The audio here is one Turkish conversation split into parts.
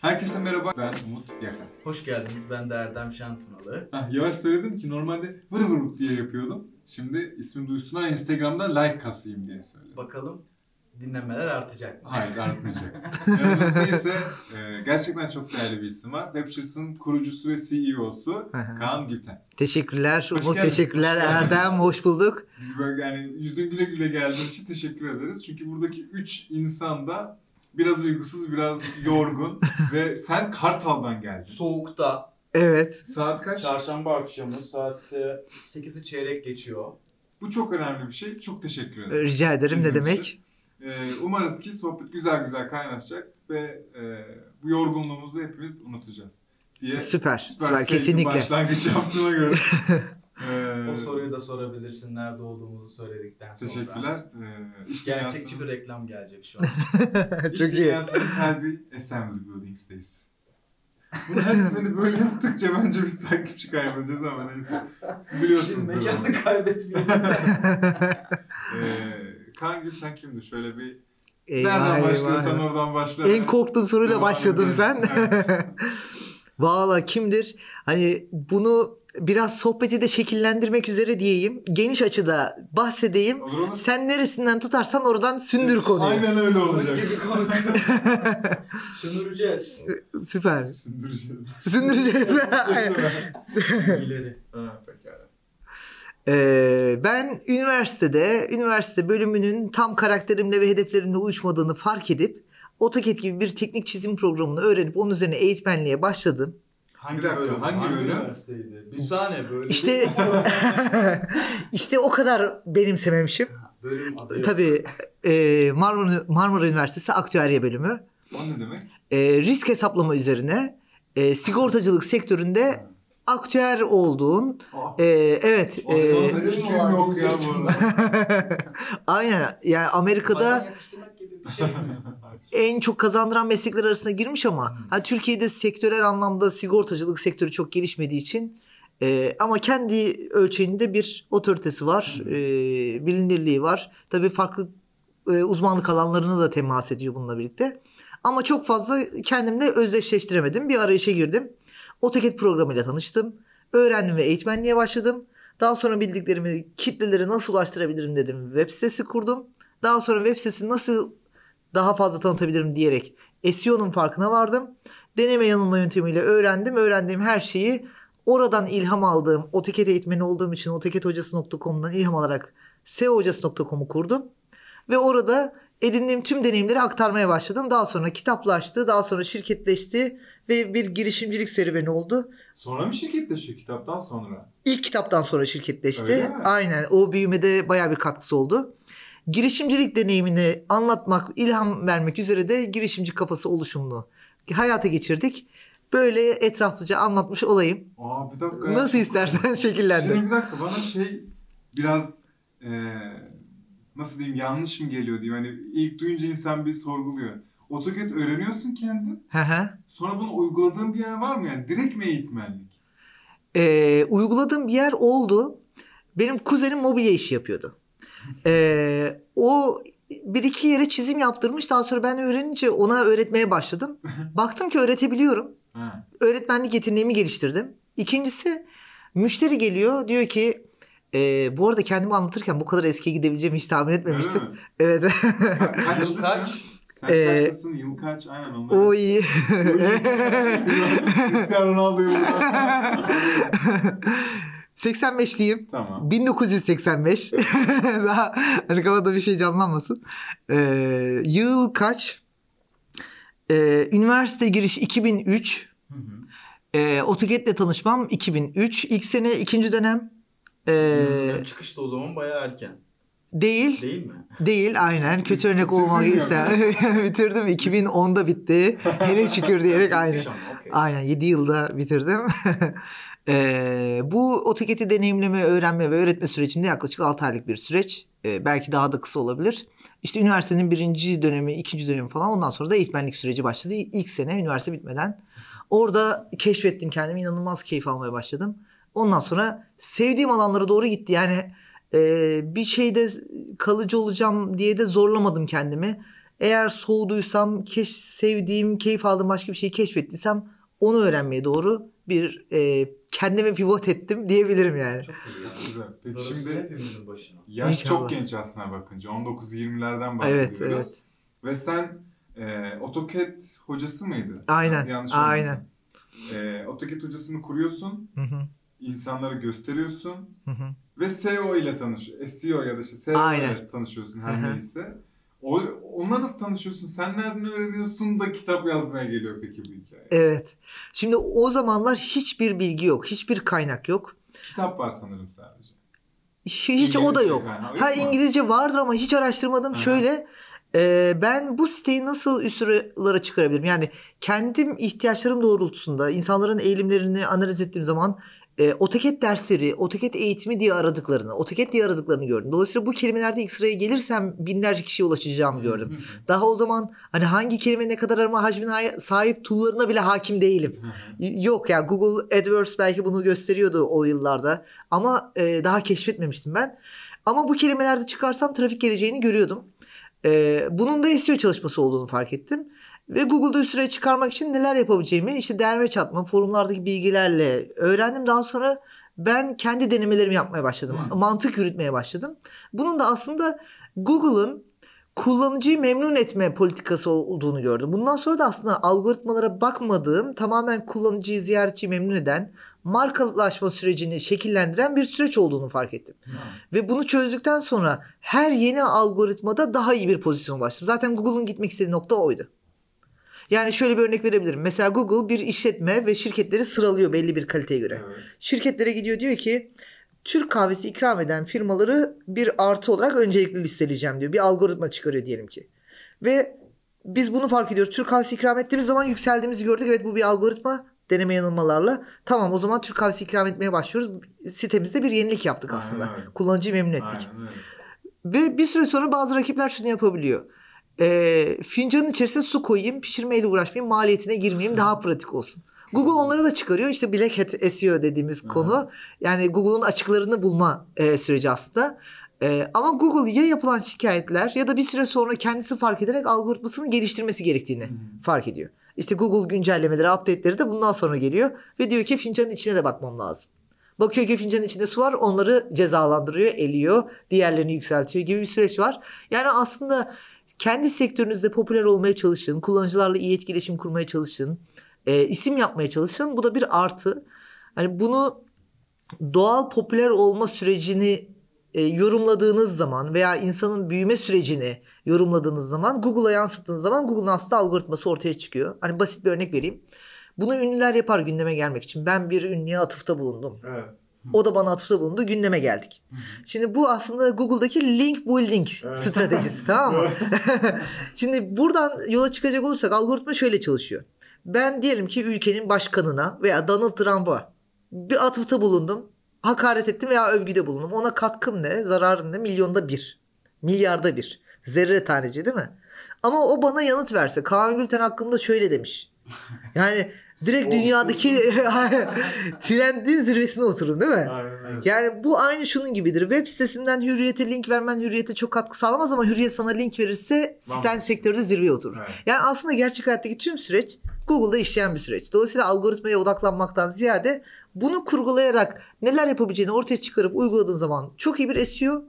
Herkese merhaba, ben Umut Yakan. Hoş geldiniz. Ben de Erdem Şantınalı. Hah, yavaş söyledim ki normalde vırı vırı diye yapıyordum. Şimdi ismimi duysunlar Instagram'da like kasayım diye söyledim. Bakalım dinlemeler artacak mı? Hayır artmayacak. Yanımızda ise e, gerçekten çok değerli bir isim var. Webchers'ın kurucusu ve CEO'su. Kaan Gülten. Teşekkürler. Hoş Umut geldin. teşekkürler. Erdem hoş bulduk. Biz böyle yani yüzün güle güle geldiğin için teşekkür ederiz. Çünkü buradaki üç insan da biraz uygusuz, biraz yorgun ve sen Kartal'dan geldin. Soğukta. Evet. Saat kaç? Çarşamba akşamı saat e, 8'i çeyrek geçiyor. Bu çok önemli bir şey. Çok teşekkür ederim. Rica ederim Bizim ne demek. için. Ee, umarız ki sohbet güzel güzel kaynaşacak ve e, bu yorgunluğumuzu hepimiz unutacağız diye Süper. Süper, bir kesinlikle. başlangıç yaptığıma göre. Ee, O soruyu da sorabilirsin nerede olduğumuzu söyledikten sonra. Teşekkürler. Ee, iş Gerçekçi bir dünyasının, reklam gelecek şu an. iş Çok iyi. dünyasının kalbi Assembly Buildings'teyiz. Bunu her seferinde böyle yaptıkça bence biz takipçi kaybedeceğiz ama neyse. Siz Biz biliyorsunuz. mekanı kaybetmeyelim. ee, Kaan Gülten kimdi? Şöyle bir Eyvah, nereden başlıyorsan oradan başla. En korktuğum soruyla Devam başladın sen. Evet. Valla kimdir? Hani bunu biraz sohbeti de şekillendirmek üzere diyeyim. Geniş açıda bahsedeyim. Olur olur. Sen neresinden tutarsan oradan sündür konuyu. Aynen öyle olacak. Sömüreceğiz Süper. Sündüreceğiz. Sündüreceğiz. Bilgileri. Ha, pekala. Ee, ben üniversitede, üniversite bölümünün tam karakterimle ve hedeflerimle uyuşmadığını fark edip AutoCAD gibi bir teknik çizim programını öğrenip onun üzerine eğitmenliğe başladım. Hangi Bir dakika, bölüm? hangi bölüm? üniversiteydi? Bir saniye böyle. İşte işte o kadar benimsememişim. bölüm adı. Tabii e, Marmara, Marmara Üniversitesi Aktüerya bölümü O ne demek? e, risk hesaplama üzerine e, sigortacılık sektöründe aktüer olduğun Ah, e, evet e, Aslında fikrim yok ya aynen yani Amerika'da Şey en çok kazandıran meslekler arasına girmiş ama ha, Türkiye'de sektörel anlamda sigortacılık sektörü çok gelişmediği için e, ama kendi ölçeğinde bir otoritesi var, e, bilinirliği var. Tabii farklı e, uzmanlık alanlarına da temas ediyor bununla birlikte. Ama çok fazla kendimle özdeşleştiremedim. Bir arayışa girdim. AutoCAD programıyla tanıştım. Öğrendim ve eğitmenliğe başladım. Daha sonra bildiklerimi kitlelere nasıl ulaştırabilirim dedim. Web sitesi kurdum. Daha sonra web sitesini nasıl daha fazla tanıtabilirim diyerek SEO'nun farkına vardım. Deneme yanılma yöntemiyle öğrendim. Öğrendiğim her şeyi oradan ilham aldığım, AutoCAD eğitmeni olduğum için AutoCADhocası.com'dan ilham alarak SEOhocası.com'u kurdum. Ve orada edindiğim tüm deneyimleri aktarmaya başladım. Daha sonra kitaplaştı, daha sonra şirketleşti ve bir girişimcilik serüveni oldu. Sonra mı şirketleşiyor kitaptan sonra? İlk kitaptan sonra şirketleşti. Aynen o büyümede baya bir katkısı oldu. Girişimcilik deneyimini anlatmak, ilham vermek üzere de girişimci kafası oluşumunu hayata geçirdik. Böyle etraflıca anlatmış olayım. Aa bir dakika. ya. Nasıl istersen şekillendir. Şimdi bir dakika bana şey biraz eee, nasıl diyeyim yanlış mı geliyor diyeyim. Hani ilk duyunca insan bir sorguluyor. AutoCAD öğreniyorsun kendin. Hı hı. Sonra bunu uyguladığın bir yer var mı yani? Direkt mi eğitmenlik? Ee, uyguladığım bir yer oldu. Benim kuzenim mobilya işi yapıyordu. Ee, o bir iki yere çizim yaptırmış. Daha sonra ben öğrenince ona öğretmeye başladım. Baktım ki öğretebiliyorum. Öğretmenlik yeteneğimi geliştirdim. İkincisi müşteri geliyor diyor ki "Ee, bu arada kendimi anlatırken bu kadar eskiye gidebileceğimi hiç tahmin etmemiştim. Evet. Ka- Kaçlısın? Yıl kaç? Sen Ee, kaçlısın? Yıl kaç? Aynen onları. o iyi. Cristiano Ronaldo'yu burada. 85 diyeyim. Tamam. 1985. Daha hani kafada bir şey canlanmasın. Ee, yıl kaç? Ee, üniversite giriş 2003. Hı hı. Ee, AutoCAD'le tanışmam 2003. İlk sene ikinci dönem. Ee, Mezuniyet çıkış da o zaman bayağı erken. değil. Değil mi? Değil aynen. Kötü örnek olmak ister. Bitirdim. 2010'da bitti. Hele şükür diyerek okey. Aynen 7 yılda bitirdim. Ee, bu AutoCAD'i deneyimleme, öğrenme ve öğretme sürecinde yaklaşık 6 aylık bir süreç. Ee, belki daha da kısa olabilir. İşte üniversitenin birinci dönemi, ikinci dönemi falan ondan sonra da eğitmenlik süreci başladı. İlk sene üniversite bitmeden. Orada keşfettim kendimi. inanılmaz keyif almaya başladım. Ondan sonra sevdiğim alanlara doğru gitti. Yani e, bir şeyde kalıcı olacağım diye de zorlamadım kendimi. Eğer soğuduysam, keş, sevdiğim, keyif aldığım başka bir şeyi keşfettiysem onu öğrenmeye doğru bir e, kendime pivot ettim diyebilirim yani. Çok güzel. Güzel. Peki şimdi hepimizin başına. yaş İnşallah. çok genç aslına bakınca. 19-20'lerden Evet, bahsediyoruz. evet. Ve sen e, AutoCAD hocası mıydı? Aynen, Yanlış aynen. E, AutoCAD hocasını kuruyorsun. Hı hı, insanlara gösteriyorsun. hı hı. Ve SEO ile tanış, SEO ya da işte SEO ile tanışıyorsun Hı her hı. neyse. O, onunla nasıl tanışıyorsun? Sen nereden öğreniyorsun da kitap yazmaya geliyor peki bu hikaye? Evet. Şimdi o zamanlar hiçbir bilgi yok. Hiçbir kaynak yok. Kitap var sanırım sadece. Hiç, hiç o da İngilizce yok. kaynağı yok Ha mu? İngilizce vardır ama hiç araştırmadım. Aha. Şöyle e, ben bu siteyi nasıl üst sıralara çıkarabilirim? Yani kendim ihtiyaçlarım doğrultusunda insanların eğilimlerini analiz ettiğim zaman e, AutoCAD dersleri, AutoCAD eğitimi diye aradıklarını, AutoCAD diye aradıklarını gördüm. Dolayısıyla bu kelimelerde ilk sıraya gelirsem binlerce kişiye ulaşacağımı gördüm. Daha o zaman hani hangi kelime ne kadar arama hacmine sahip tool'larına bile hakim değilim. Yok ya Google AdWords belki bunu gösteriyordu o yıllarda ama e, daha keşfetmemiştim ben. Ama bu kelimelerde çıkarsam trafik geleceğini görüyordum. E, bunun da SEO çalışması olduğunu fark ettim. Ve Google'da üst sıraya çıkarmak için neler yapabileceğimi işte derme çatma, forumlardaki bilgilerle öğrendim. Daha sonra ben kendi denemelerimi yapmaya başladım. Hmm. Mantık yürütmeye başladım. Bunun da aslında Google'ın kullanıcıyı memnun etme politikası olduğunu gördüm. Bundan sonra da aslında algoritmalara bakmadığım tamamen kullanıcıyı ziyaretçiyi memnun eden markalaşma sürecini şekillendiren bir süreç olduğunu fark ettim. Ve bunu çözdükten sonra her yeni algoritmada daha iyi bir pozisyona ulaştım. Zaten Google'ın gitmek istediği nokta oydu. Yani şöyle bir örnek verebilirim. Mesela Google bir işletme ve şirketleri sıralıyor belli bir kaliteye göre. Evet. Şirketlere gidiyor diyor ki Türk kahvesi ikram eden firmaları bir artı olarak öncelikli listeleyeceğim diyor. Bir algoritma çıkarıyor diyelim ki. Ve biz bunu fark ediyoruz. Türk kahvesi ikram ettiğimiz zaman yükseldiğimizi gördük. Evet bu bir algoritma deneme yanılmalarla. Tamam o zaman Türk kahvesi ikram etmeye başlıyoruz. Sitemizde bir yenilik yaptık Aynen aslında. öyle. Kullanıcıyı memnun ettik. Aynen. Ve bir süre sonra bazı rakipler şunu yapabiliyor. Ee, fincanın içerisine su koyayım, pişirmeyle uğraşmayayım, maliyetine girmeyeyim, daha pratik olsun. Google onları da çıkarıyor. İşte Black Hat SEO dediğimiz Hı. konu. Yani Google'un açıklarını bulma e, süreci aslında. E, ama Google ya yapılan şikayetler ya da bir süre sonra kendisi fark ederek algoritmasını geliştirmesi gerektiğini hı. fark ediyor. İşte Google güncellemeleri, update'leri de bundan sonra geliyor. Ve diyor ki fincanın içine de bakmam lazım. Bakıyor ki fincanın içinde su var onları cezalandırıyor, eliyor. Diğerlerini yükseltiyor gibi bir süreç var. Yani aslında kendi sektörünüzde popüler olmaya çalışın. Kullanıcılarla iyi etkileşim kurmaya çalışın. e, isim yapmaya çalışın. Bu da bir artı. Hani bunu doğal popüler olma sürecini e, yorumladığınız zaman veya insanın büyüme sürecini yorumladığınız zaman Google'a yansıttığınız zaman Google'ın aslında algoritması ortaya çıkıyor. Hani basit bir örnek vereyim. Bunu ünlüler yapar gündeme gelmek için. Ben bir ünlüye atıfta bulundum. Evet. O da bana atıfta bulundu. Gündeme geldik. Şimdi bu aslında Google'daki link building Evet. stratejisi tamam mı? Şimdi buradan yola çıkacak olursak algoritma şöyle çalışıyor. Ben diyelim ki ülkenin başkanına veya Donald Trump'a bir atıfta bulundum. Hakaret ettim veya övgüde bulundum. Ona katkım ne, zararım ne? Milyonda bir. Milyarda bir. Zerre taneci değil mi? Ama o bana yanıt verse. Kaan Gülten hakkında şöyle demiş. Yani direkt dünyadaki trendin zirvesine otururum değil mi? Aynen öyle. Yani bu aynı şunun gibidir. Web sitesinden hürriyete link vermen hürriyete çok katkı sağlamaz ama hürriyet sana link verirse siten sektörde zirveye oturur. Evet. Yani aslında gerçek hayattaki tüm süreç Google'da işleyen bir süreç. Dolayısıyla algoritmaya odaklanmaktan ziyade bunu kurgulayarak neler yapabileceğini ortaya çıkarıp uyguladığın zaman çok iyi bir SEO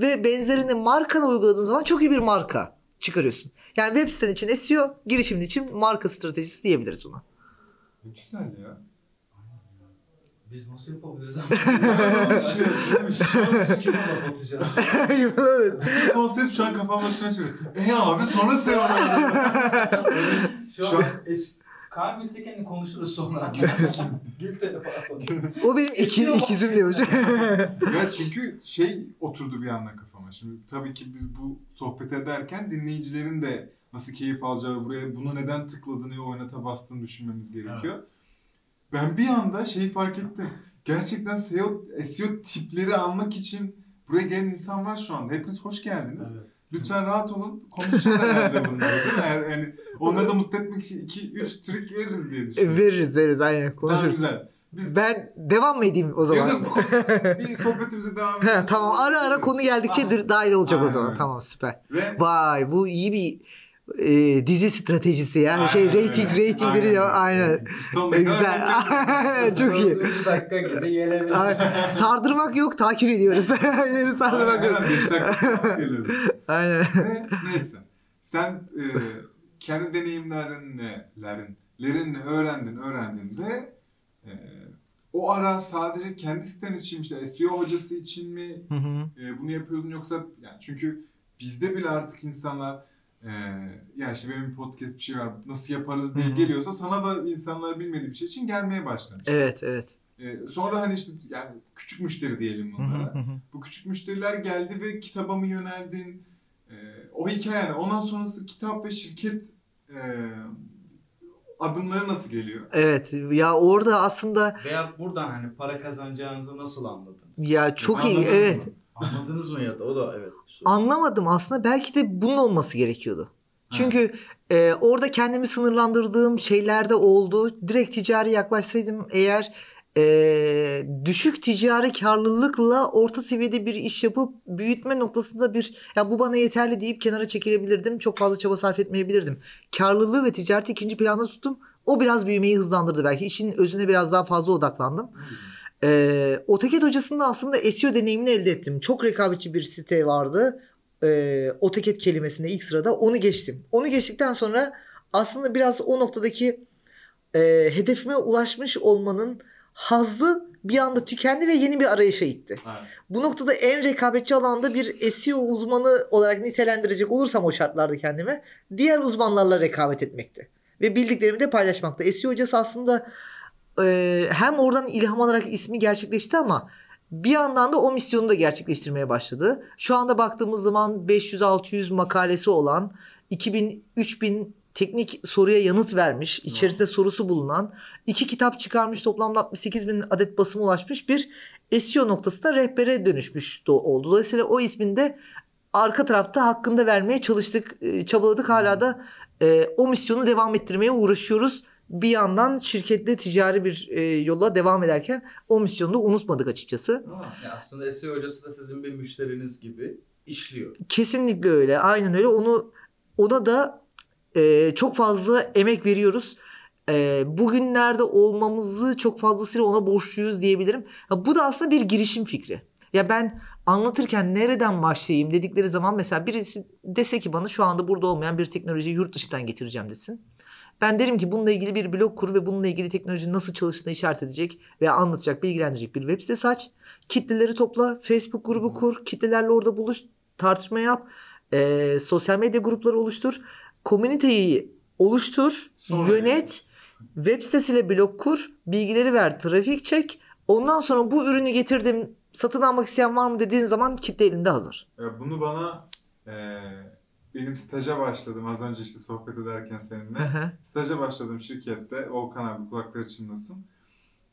ve benzerini markana uyguladığın zaman çok iyi bir marka çıkarıyorsun. Yani web siten için SEO, girişimin için marka stratejisi diyebiliriz buna. Ne güzel ya. Biz nasıl yapabiliriz abi? Onu düşünüyorsun değil mi? Şu an Kime laf atacağız? Bütün konsept şu an kafamda şuna çıkıyor. E abi sonra SEO Şu, Şu an es... Kaan Gültekin'le konuşuruz sonra. Gültekin'e falan. o benim iki, ikizim demiş. Ya çünkü şey oturdu bir anda kafama. Şimdi tabii ki biz bu sohbet ederken dinleyicilerin de nasıl keyif alacağı, buraya bunu neden tıkladığını, oynata bastığını düşünmemiz gerekiyor. Ben bir anda şeyi fark ettim. Gerçekten SEO, SEO tipleri almak için buraya gelen insan var şu anda. Hepiniz hoş geldiniz. Evet. Lütfen rahat olun. Konuşacağız herhalde bunları değil mi? Eğer, yani onları da mutlu etmek için 2-3 trik veririz diye düşünüyorum. veririz veririz aynen Tamam konuşuruz. güzel. Biz Ben devam mı edeyim o zaman? Yok, bir sohbetimize devam He, edelim. tamam ara ara konu geldikçe Aha. dahil olacak o Aynen zaman. öyle. Tamam süper. Ve Vay bu iyi bir e, dizi stratejisi ya. Aynen şey öyle. rating ratingleri Aynen ya öyle. aynen. Sonuna E, Güzel. Çok iyi. Dakika gibi gelebilir. Sardırmak yok takip ediyoruz. İleri sardırmak yok. Aynen 5 dakika. Aynen. Ne- Neyse. Sen e, kendi deneyimlerinle, lerin, lerinle öğrendin, öğrendin ve e, o ara sadece kendi siten için işte SEO hocası için mi Hı hı. e, bunu yapıyordun yoksa yani çünkü bizde bile artık insanlar e, ya işte benim podcast bir şey var nasıl yaparız diye Hı hı. geliyorsa sana da insanlar bilmediği bir şey için gelmeye başlamış. Evet evet. E, sonra hani işte yani küçük müşteri diyelim bunlara. hı hı. Bu küçük müşteriler geldi ve kitaba mı yöneldin? Ee, o hikaye yani. Ondan sonrası kitap ve şirket e, adımları nasıl geliyor? Evet ya orada aslında Veya buradan hani para kazanacağınızı nasıl anladınız? ya çok iyi Anladınız evet. mı? Anladınız mı ya da o da evet. Anlamadım aslında belki de bunun olması gerekiyordu. Çünkü e, orada kendimi sınırlandırdığım şeyler de oldu. Direkt ticari yaklaşsaydım eğer e, düşük ticari karlılıkla orta seviyede bir iş yapıp büyütme noktasında bir ya bu bana yeterli deyip kenara çekilebilirdim. Çok fazla çaba sarf etmeyebilirdim. Karlılığı ve ticareti ikinci planda tuttum. O biraz büyümeyi hızlandırdı belki. İşin özüne biraz daha fazla odaklandım. Ee, AutoCAD hocasında aslında SEO deneyimini elde ettim. Çok rekabetçi bir site vardı. Ee, AutoCAD kelimesinde ilk sırada onu geçtim. Onu geçtikten sonra aslında biraz o noktadaki e, hedefime ulaşmış olmanın hazzı bir anda tükendi ve yeni bir arayışa itti. Evet. Bu noktada en rekabetçi alanda bir SEO uzmanı olarak nitelendirecek olursam o şartlarda kendime diğer uzmanlarla rekabet etmekti. Ve bildiklerimi de paylaşmakta. SEO hocası aslında e, hem oradan ilham alarak ismi gerçekleşti ama bir yandan da o misyonu da gerçekleştirmeye başladı. Şu anda baktığımız zaman 500-600 makalesi olan 2000-3000 teknik soruya yanıt vermiş, içerisinde sorusu bulunan, iki kitap çıkarmış toplamda 68 bin adet basıma ulaşmış bir SEO noktasında rehbere dönüşmüş oldu. Dolayısıyla o ismini de arka tarafta hakkında vermeye çalıştık, çabaladık. Hala da e, o misyonu devam ettirmeye uğraşıyoruz. Bir yandan şirketle ticari bir e, yola devam ederken o misyonu da unutmadık açıkçası. Ya aslında SEO hocası da sizin bir müşteriniz gibi işliyor. Kesinlikle öyle. Aynen öyle. Onu ona da e, çok fazla emek veriyoruz. E, bugünlerde olmamızı çok fazlasıyla ona borçluyuz diyebilirim. Ya, bu da aslında bir girişim fikri. Ya ben anlatırken nereden başlayayım dedikleri zaman mesela birisi dese ki bana şu anda burada olmayan bir teknolojiyi yurt dışından getireceğim desin. Ben derim ki bununla ilgili bir blog kur ve bununla ilgili teknolojinin nasıl çalıştığını işaret edecek veya anlatacak, bilgilendirecek bir web sitesi aç. Kitleleri topla, Facebook grubu kur, kitlelerle orada buluş, tartışma yap, e, sosyal medya grupları oluştur, komüniteyi oluştur, Sonra- yönet, web sitesiyle blog kur, bilgileri ver, trafik çek. Ondan sonra bu ürünü getirdim, satın almak isteyen var mı dediğin zaman kitle elinde hazır. Ya bunu bana e, benim staja başladım az önce işte sohbet ederken seninle. Staja başladım şirkette. Volkan abi kulakları çınlasın.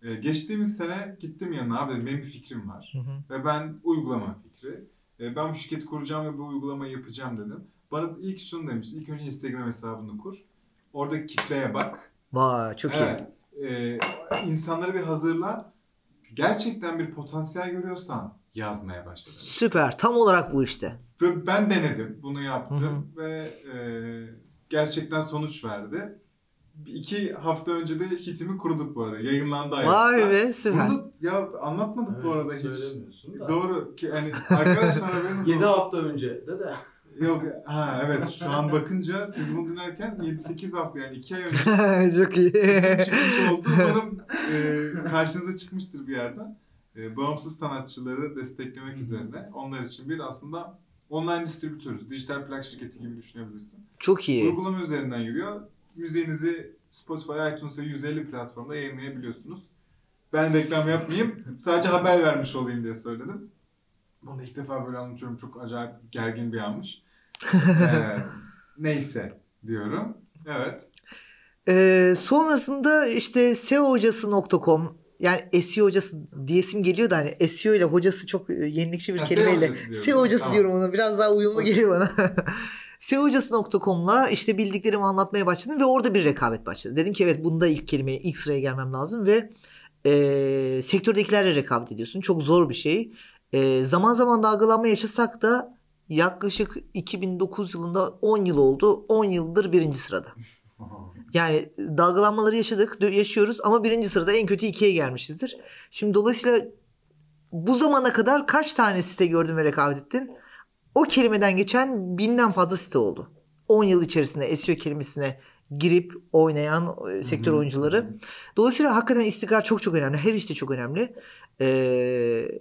E, geçtiğimiz sene gittim yanına abi dedim benim bir fikrim var. Hı hı. Ve ben uygulama fikri. E, ben bu şirketi kuracağım ve bu uygulamayı yapacağım dedim. Bana ilk şunu demiş. İlk önce Instagram hesabını kur. Orada kitleye bak. Vay çok iyi. Evet. E, insanları bir hazırla. Gerçekten bir potansiyel görüyorsan yazmaya başla. Süper. Tam olarak bu işte. Ve ben denedim. Bunu yaptım. Hı Ve e, gerçekten sonuç verdi. İki hafta önce de hitimi kuruduk bu arada. Yayınlandı Vay iOS'ta. be süper. Bunu da ya anlatmadık bu arada hiç. Söylemiyorsun da. Doğru ki hani arkadaşlar haberiniz 7 olsun. hafta önce de de. Yok ha evet şu an bakınca siz bunu dinlerken 7-8 hafta yani 2 ay önce çok iyi. çıkmış oldu. Umarım e, karşınıza çıkmıştır bir yerden. E, bağımsız sanatçıları desteklemek üzerine. Onlar için bir aslında online distribütörüz. Dijital plak şirketi gibi düşünebilirsin. Çok iyi. Uygulama üzerinden yürüyor. Müziğinizi Spotify, iTunes ve 150 platformda yayınlayabiliyorsunuz. Ben reklam yapmayayım. Sadece haber vermiş olayım diye söyledim. Bunu ilk defa böyle anlatıyorum. Çok acayip gergin bir anmış. Ee, neyse diyorum. Evet. Ee, sonrasında işte seohocası.com yani SEO hocası diyesim geliyor da hani SEO ile hocası çok e, yenilikçi bir Ha, kelimeyle. SEO hocası diyorum. SEO hocası Tamam. diyorum ona biraz daha uyumlu geliyor bana. seohocası.com'la işte bildiklerimi anlatmaya başladım ve orada bir rekabet başladı. Dedim ki evet bunda ilk kelimeye ilk sıraya gelmem lazım ve e, sektördekilerle rekabet ediyorsun. Çok zor bir şey. E, zaman zaman dalgalanma yaşasak da yaklaşık 2009 yılında 10 yıl oldu. 10 yıldır birinci sırada. Yani dalgalanmaları yaşadık, yaşıyoruz ama birinci sırada en kötü ikiye gelmişizdir. Şimdi dolayısıyla bu zamana kadar kaç tane site gördün ve rekabet ettin? O kelimeden geçen binden fazla site oldu. 10 yıl içerisinde SEO kelimesine girip oynayan e, sektör Hı hı. oyuncuları. Dolayısıyla hakikaten istikrar çok çok önemli. Her işte çok önemli. Ee,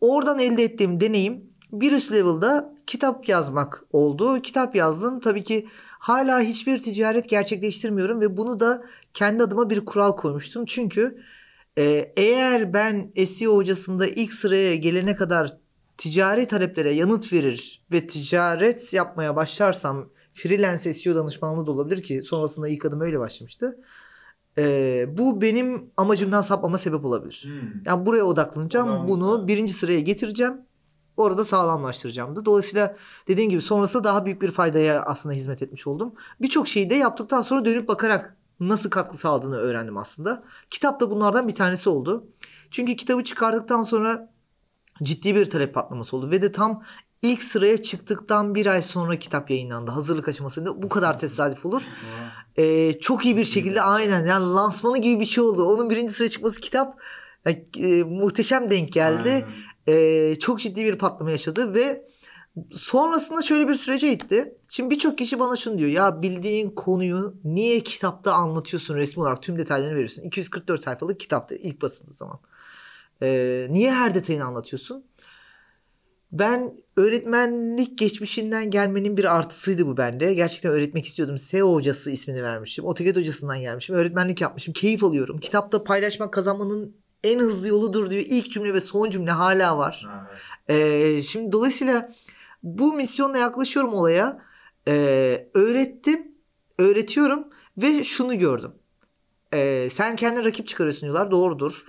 oradan elde ettiğim deneyim bir üst level'da kitap yazmak oldu. Kitap yazdım. Tabii ki hala hiçbir ticaret gerçekleştirmiyorum ve bunu da kendi adıma bir kural koymuştum. Çünkü e, eğer ben SEO hocasında ilk sıraya gelene kadar ticari taleplere yanıt verir ve ticaret yapmaya başlarsam freelance SEO danışmanlığı da olabilir ki sonrasında ilk adım öyle başlamıştı. E, bu benim amacımdan sapmama sebep olabilir. Hmm. Yani buraya odaklanacağım. Odaklan- Bunu birinci sıraya getireceğim. Orada sağlamlaştıracağım da. Dolayısıyla dediğim gibi sonrasında daha büyük bir faydaya aslında hizmet etmiş oldum. Birçok şeyi de yaptıktan sonra dönüp bakarak nasıl katkı sağladığını öğrendim aslında. Kitap da bunlardan bir tanesi oldu. Çünkü kitabı çıkardıktan sonra ciddi bir talep patlaması oldu. Ve de tam ilk sıraya çıktıktan bir ay sonra kitap yayınlandı. Hazırlık aşamasında bu kadar tesadüf olur. Ee, çok iyi bir şekilde aynen yani lansmanı gibi bir şey oldu. Onun birinci sıraya çıkması kitap e, e, muhteşem denk geldi. Aynen. Ee, çok ciddi bir patlama yaşadı ve sonrasında şöyle bir sürece gitti. Şimdi birçok kişi bana şunu diyor. Ya bildiğin konuyu niye kitapta anlatıyorsun resmi olarak tüm detaylarını veriyorsun. 244 sayfalık kitapta ilk basıldığı zaman. Ee, niye her detayını anlatıyorsun? Ben öğretmenlik geçmişinden gelmenin bir artısıydı bu bende. Gerçekten öğretmek istiyordum. SEO hocası ismini vermişim. AutoCAD hocasından gelmişim. Öğretmenlik yapmışım. Keyif alıyorum. Kitapta paylaşmak kazanmanın en hızlı yoludur diyor. İlk cümle ve son cümle hala var. Ee, şimdi dolayısıyla bu misyonla yaklaşıyorum olaya. Ee, öğrettim, öğretiyorum ve şunu gördüm. Ee, sen kendine rakip çıkarıyorsun diyorlar. Doğrudur.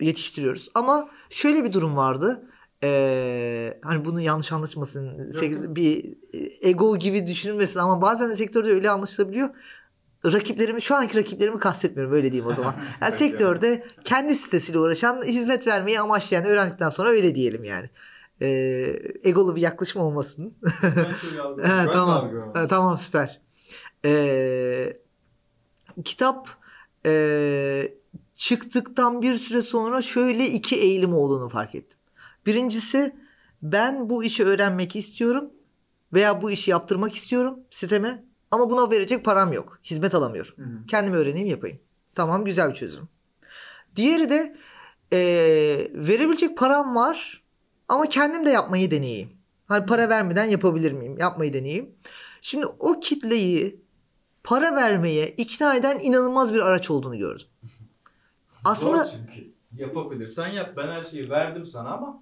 Yetiştiriyoruz. Ama şöyle bir durum vardı. Ee, hani bunu yanlış anlaşılmasın. Sek- bir e, ego gibi düşünülmesin ama bazen de sektörde öyle anlaşılabiliyor. Rakiplerimi şu anki rakiplerimi kastetmiyorum öyle diyeyim o zaman. Yani sektörde kendi sitesiyle uğraşan, hizmet vermeyi amaçlayan öğrendikten sonra öyle diyelim yani. Ee, egolu bir yaklaşım olmasın. Ben tamam. Ha, tamam süper. Ee, kitap ee, çıktıktan bir süre sonra şöyle iki eğilim olduğunu fark ettim. Birincisi ben bu işi öğrenmek istiyorum veya bu işi yaptırmak istiyorum siteme ama buna verecek param yok. Hizmet alamıyorum. Hı hı. Kendim öğreneyim yapayım. Tamam güzel bir çözüm. Diğeri de ee, verebilecek param var ama kendim de yapmayı deneyeyim. Hani para vermeden yapabilir miyim? Yapmayı deneyeyim. Şimdi o kitleyi para vermeye ikna eden inanılmaz bir araç olduğunu gördüm. Aslında Zor çünkü. Yapabilirsen yap. Ben her şeyi verdim sana ama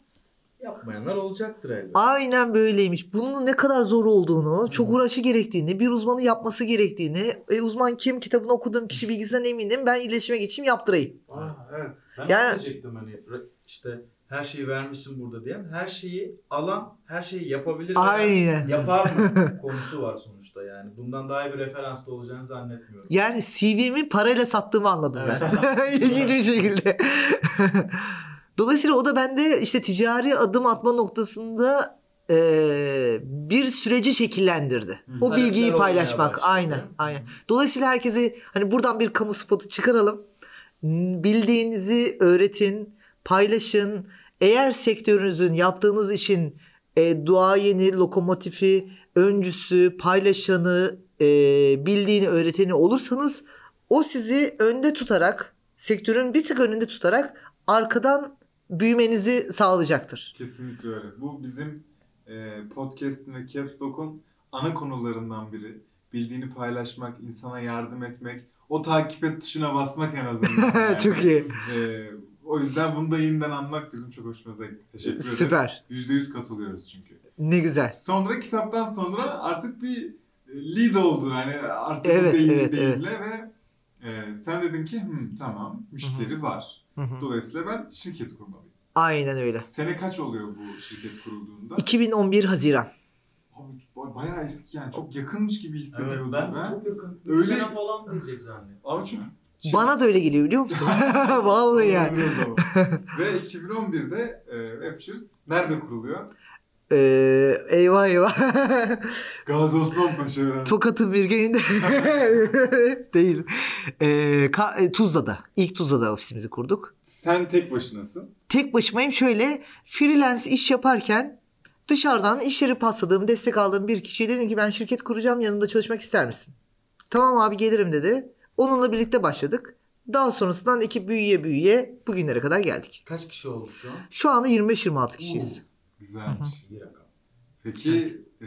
yapmayanlar olacaktır elbette. aynen böyleymiş. Bunun ne kadar zor olduğunu, çok uğraşı gerektiğini, bir uzmanın yapması gerektiğini, e, uzman kim kitabını okuduğum kişi bilgisinden eminim. Ben iletişime geçeyim yaptırayım. Aa, evet. Ben Yani- yani... diyecektim hani işte her şeyi vermişsin burada diyen her şeyi alan her şeyi yapabilir Aynen. yapar mı konusu var sonuçta yani. Bundan daha iyi bir referans da olacağını zannetmiyorum. Yani CV'mi parayla sattığımı anladım ben. İlginç bir şekilde. Dolayısıyla o da bende işte ticari adım atma noktasında e, bir süreci şekillendirdi. Hı. O bilgiyi paylaşmak. Aynen, aynen. Dolayısıyla herkesi hani buradan bir kamu spotu çıkaralım. Bildiğinizi öğretin, paylaşın. Eğer sektörünüzün yaptığınız işin e, duayeni, lokomotifi, öncüsü, paylaşanı, e, bildiğini, öğreteni olursanız o sizi önde tutarak, sektörün bir tık önünde tutarak arkadan büyümenizi sağlayacaktır. Kesinlikle öyle. Bu bizim e, podcast'in ve Caps Lock'un ana konularından biri. Bildiğini paylaşmak, insana yardım etmek, o takip et tuşuna basmak en azından. Yani. Çok iyi. E, o yüzden bunu da yeniden anmak bizim çok hoşumuza gitti. Teşekkür ederiz. Süper. Yüzde yüz katılıyoruz çünkü. Ne güzel. Sonra kitaptan sonra artık bir lead oldu. Yani artık Evet, değil evet, değille ve e, sen dedin ki "Hı, tamam müşteri var. Hı hı. Dolayısıyla ben şirket kurmalıyım. Aynen öyle. Sene kaç oluyor bu şirket kurulduğunda? 2011 Haziran. Abi ba- bayağı eski yani çok yakınmış gibi Evet hissediyordum ben ben. de çok yakın. Öyle- sene falan diyecek zannettim. Abi çünkü şey- Bana da öyle geliyor biliyor musun? Vallahi yani. Ve 2011'de e, Webchers nerede kuruluyor? Ee, eyvah eyvah. Gazi Osman Paşa. yani. Tokat'ın bir gününde değil. Ee, Ka- e, Tuzla'da. İlk Tuzla'da ofisimizi kurduk. Sen tek başınasın. Tek başımayım şöyle freelance iş yaparken dışarıdan işleri pasladığım, destek aldığım bir kişiye dedim ki ben şirket kuracağım yanımda çalışmak ister misin? Tamam abi gelirim dedi. Onunla birlikte başladık. Daha sonrasından ekip büyüye büyüye bugünlere kadar geldik. Kaç kişi oldu şu an? Şu anda 25-26 kişiyiz. Güzelmiş. İyi rakam. Peki e,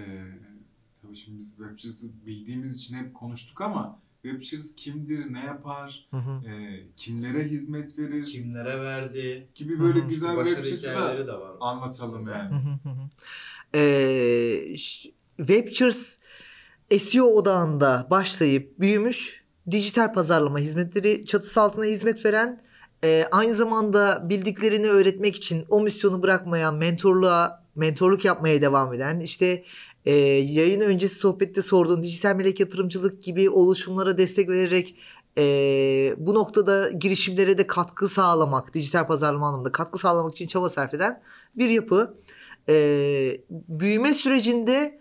tabii şimdi biz Webchers'ı bildiğimiz için hep konuştuk ama Webchers kimdir, ne yapar, Hı hı. e, kimlere hizmet verir Kimlere verdi? gibi böyle Hı hı. güzel hikayeleri da de var. anlatalım yani. hı hı hı. Ee, SEO odağında başlayıp büyümüş dijital pazarlama hizmetleri çatısı altına hizmet veren e, aynı zamanda bildiklerini öğretmek için o misyonu bırakmayan mentorluğa mentorluk yapmaya devam eden işte e, yayın öncesi sohbette sorduğun dijital melek yatırımcılık gibi oluşumlara destek vererek e, bu noktada girişimlere de katkı sağlamak dijital pazarlama anlamında katkı sağlamak için çaba sarf eden bir yapı. E, büyüme sürecinde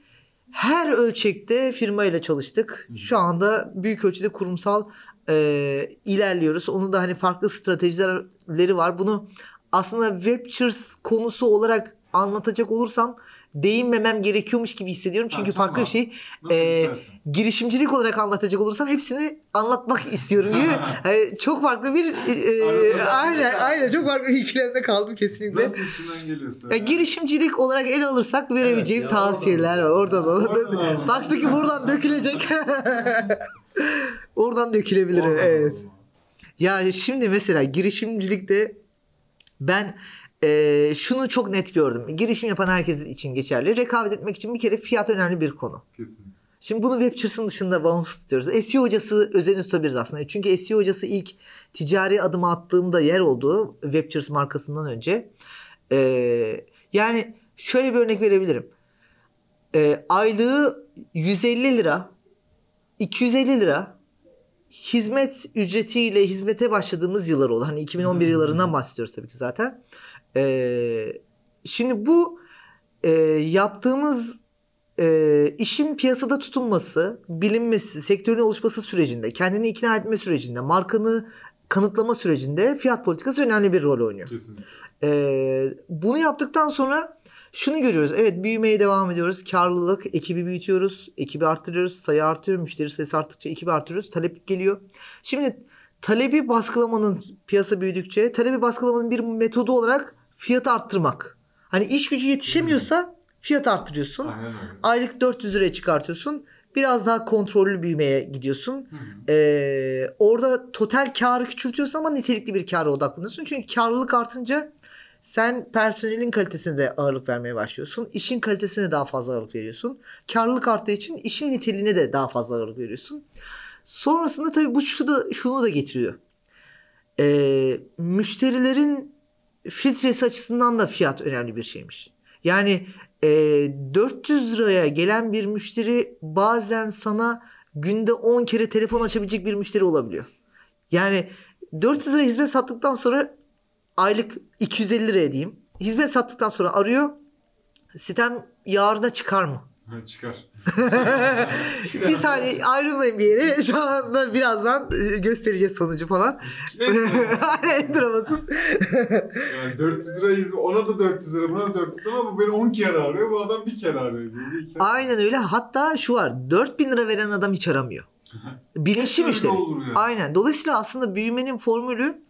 her ölçekte firmayla çalıştık. Şu anda büyük ölçüde kurumsal e, ilerliyoruz. Onun da hani farklı stratejileri var. Bunu aslında Webchers konusu olarak anlatacak olursam değinmemem gerekiyormuş gibi hissediyorum. Ha, Çünkü tamam. farklı bir şey. Nasıl istersen. Girişimcilik olarak anlatacak olursam hepsini anlatmak istiyorum. Gibi. Hani çok farklı bir e, Arada aynen aynen çok farklı bir ikilemde kaldım kesinlikle. Nasıl içinden geliyorsa. Ya girişimcilik olarak ele alırsak verebileceğim Evet ya, tavsiyeler var. Oradan Oradan. Baktı ki buradan dökülecek. oradan dökülebilir. Oradan evet. Ya şimdi mesela girişimcilikte ben eee, şunu çok net gördüm. Girişim yapan herkes için geçerli. Rekabet etmek için bir kere fiyat önemli bir konu. Kesin. Şimdi bunu Webchers'ın dışında bağımsız tutuyoruz. SEO hocası özelini tutabiliriz aslında. Çünkü SEO hocası ilk ticari adım attığımda yer oldu Webchers markasından önce. Ee, yani şöyle bir örnek verebilirim. Ee, aylığı 150 lira, 250 lira hizmet ücretiyle hizmete başladığımız yıllar oldu. Hani 2011 Hmm. yıllarından bahsediyoruz tabii ki zaten. Ee, şimdi bu e, yaptığımız e, işin piyasada tutunması, bilinmesi, sektörün oluşması sürecinde, kendini ikna etme sürecinde, markanı kanıtlama sürecinde fiyat politikası önemli bir rol oynuyor. Kesin. Ee, bunu yaptıktan sonra şunu görüyoruz. Evet büyümeye devam ediyoruz. Karlılık, ekibi büyütüyoruz. Ekibi arttırıyoruz. Sayı artıyor. Müşteri sayısı arttıkça ekibi artırıyoruz. Talep geliyor. Şimdi talebi baskılamanın piyasa büyüdükçe talebi baskılamanın bir metodu olarak fiyatı arttırmak. Hani iş gücü yetişemiyorsa fiyat arttırıyorsun. Aynen. Aylık 400 liraya çıkartıyorsun. Biraz daha kontrollü büyümeye gidiyorsun. Hı. Ee, orada total karı küçültüyorsun ama nitelikli bir kâra odaklanıyorsun. Çünkü karlılık artınca sen personelin kalitesine de ağırlık vermeye başlıyorsun. İşin kalitesine daha fazla ağırlık veriyorsun. Karlılık arttığı için işin niteliğine de daha fazla ağırlık veriyorsun. Sonrasında tabii bu şu da, şunu da getiriyor. Ee, müşterilerin filtresi açısından da fiyat önemli bir şeymiş. Yani e, 400 liraya gelen bir müşteri bazen sana günde 10 kere telefon açabilecek bir müşteri olabiliyor. Yani 400 lira hizmet sattıktan sonra aylık 250 liraya diyeyim. Hizmet sattıktan sonra arıyor. Sitem yarına çıkar mı? Ha, çıkar. bir saniye ayrılmayın bir yere. Şu anda birazdan e, göstereceğiz sonucu falan. Enter basın. Yani 400 lira ona da 400 lira, buna da 400 lira ama bu beni 10 kere arıyor, bu adam bir kere arıyor. Bir kere. Aynen öyle. Hatta şu var. 4000 lira veren adam hiç aramıyor. Müşteri. olur yani. Aynen. Dolayısıyla aslında büyümenin formülü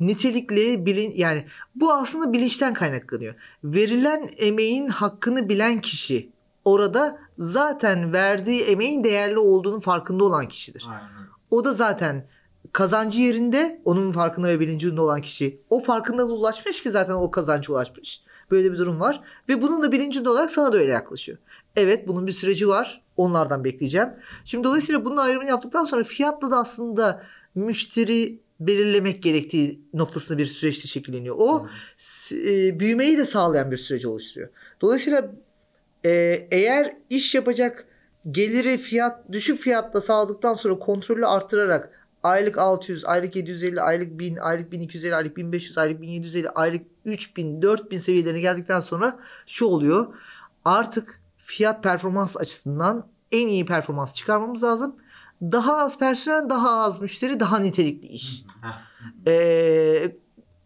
nitelikli bilin yani bu aslında bilinçten kaynaklanıyor. Verilen emeğin hakkını bilen kişi orada zaten verdiği emeğin değerli olduğunu farkında olan kişidir. Aynen. O da zaten kazancı yerinde onun farkında ve bilincinde olan kişi. O farkındalığa ulaşmış ki zaten o kazanca ulaşmış. Böyle bir durum var. Ve bunun da bilincinde olarak sana da öyle yaklaşıyor. Evet bunun bir süreci var. Onlardan bekleyeceğim. Şimdi dolayısıyla bunun ayrımını yaptıktan sonra fiyatla da aslında müşteri belirlemek gerektiği noktasında bir süreçte şekilleniyor. O s- e, büyümeyi de sağlayan bir süreci oluşturuyor. Dolayısıyla e, eğer iş yapacak geliri fiyat düşük fiyatla sağladıktan sonra kontrolü artırarak aylık 600, aylık 750, aylık 1000, aylık 1250, aylık 1500, aylık 1750, aylık 3000, 4000 seviyelerine geldikten sonra şu oluyor. artık fiyat performans açısından en iyi performans çıkarmamız lazım. Daha az personel, daha az müşteri, daha nitelikli iş. Ee,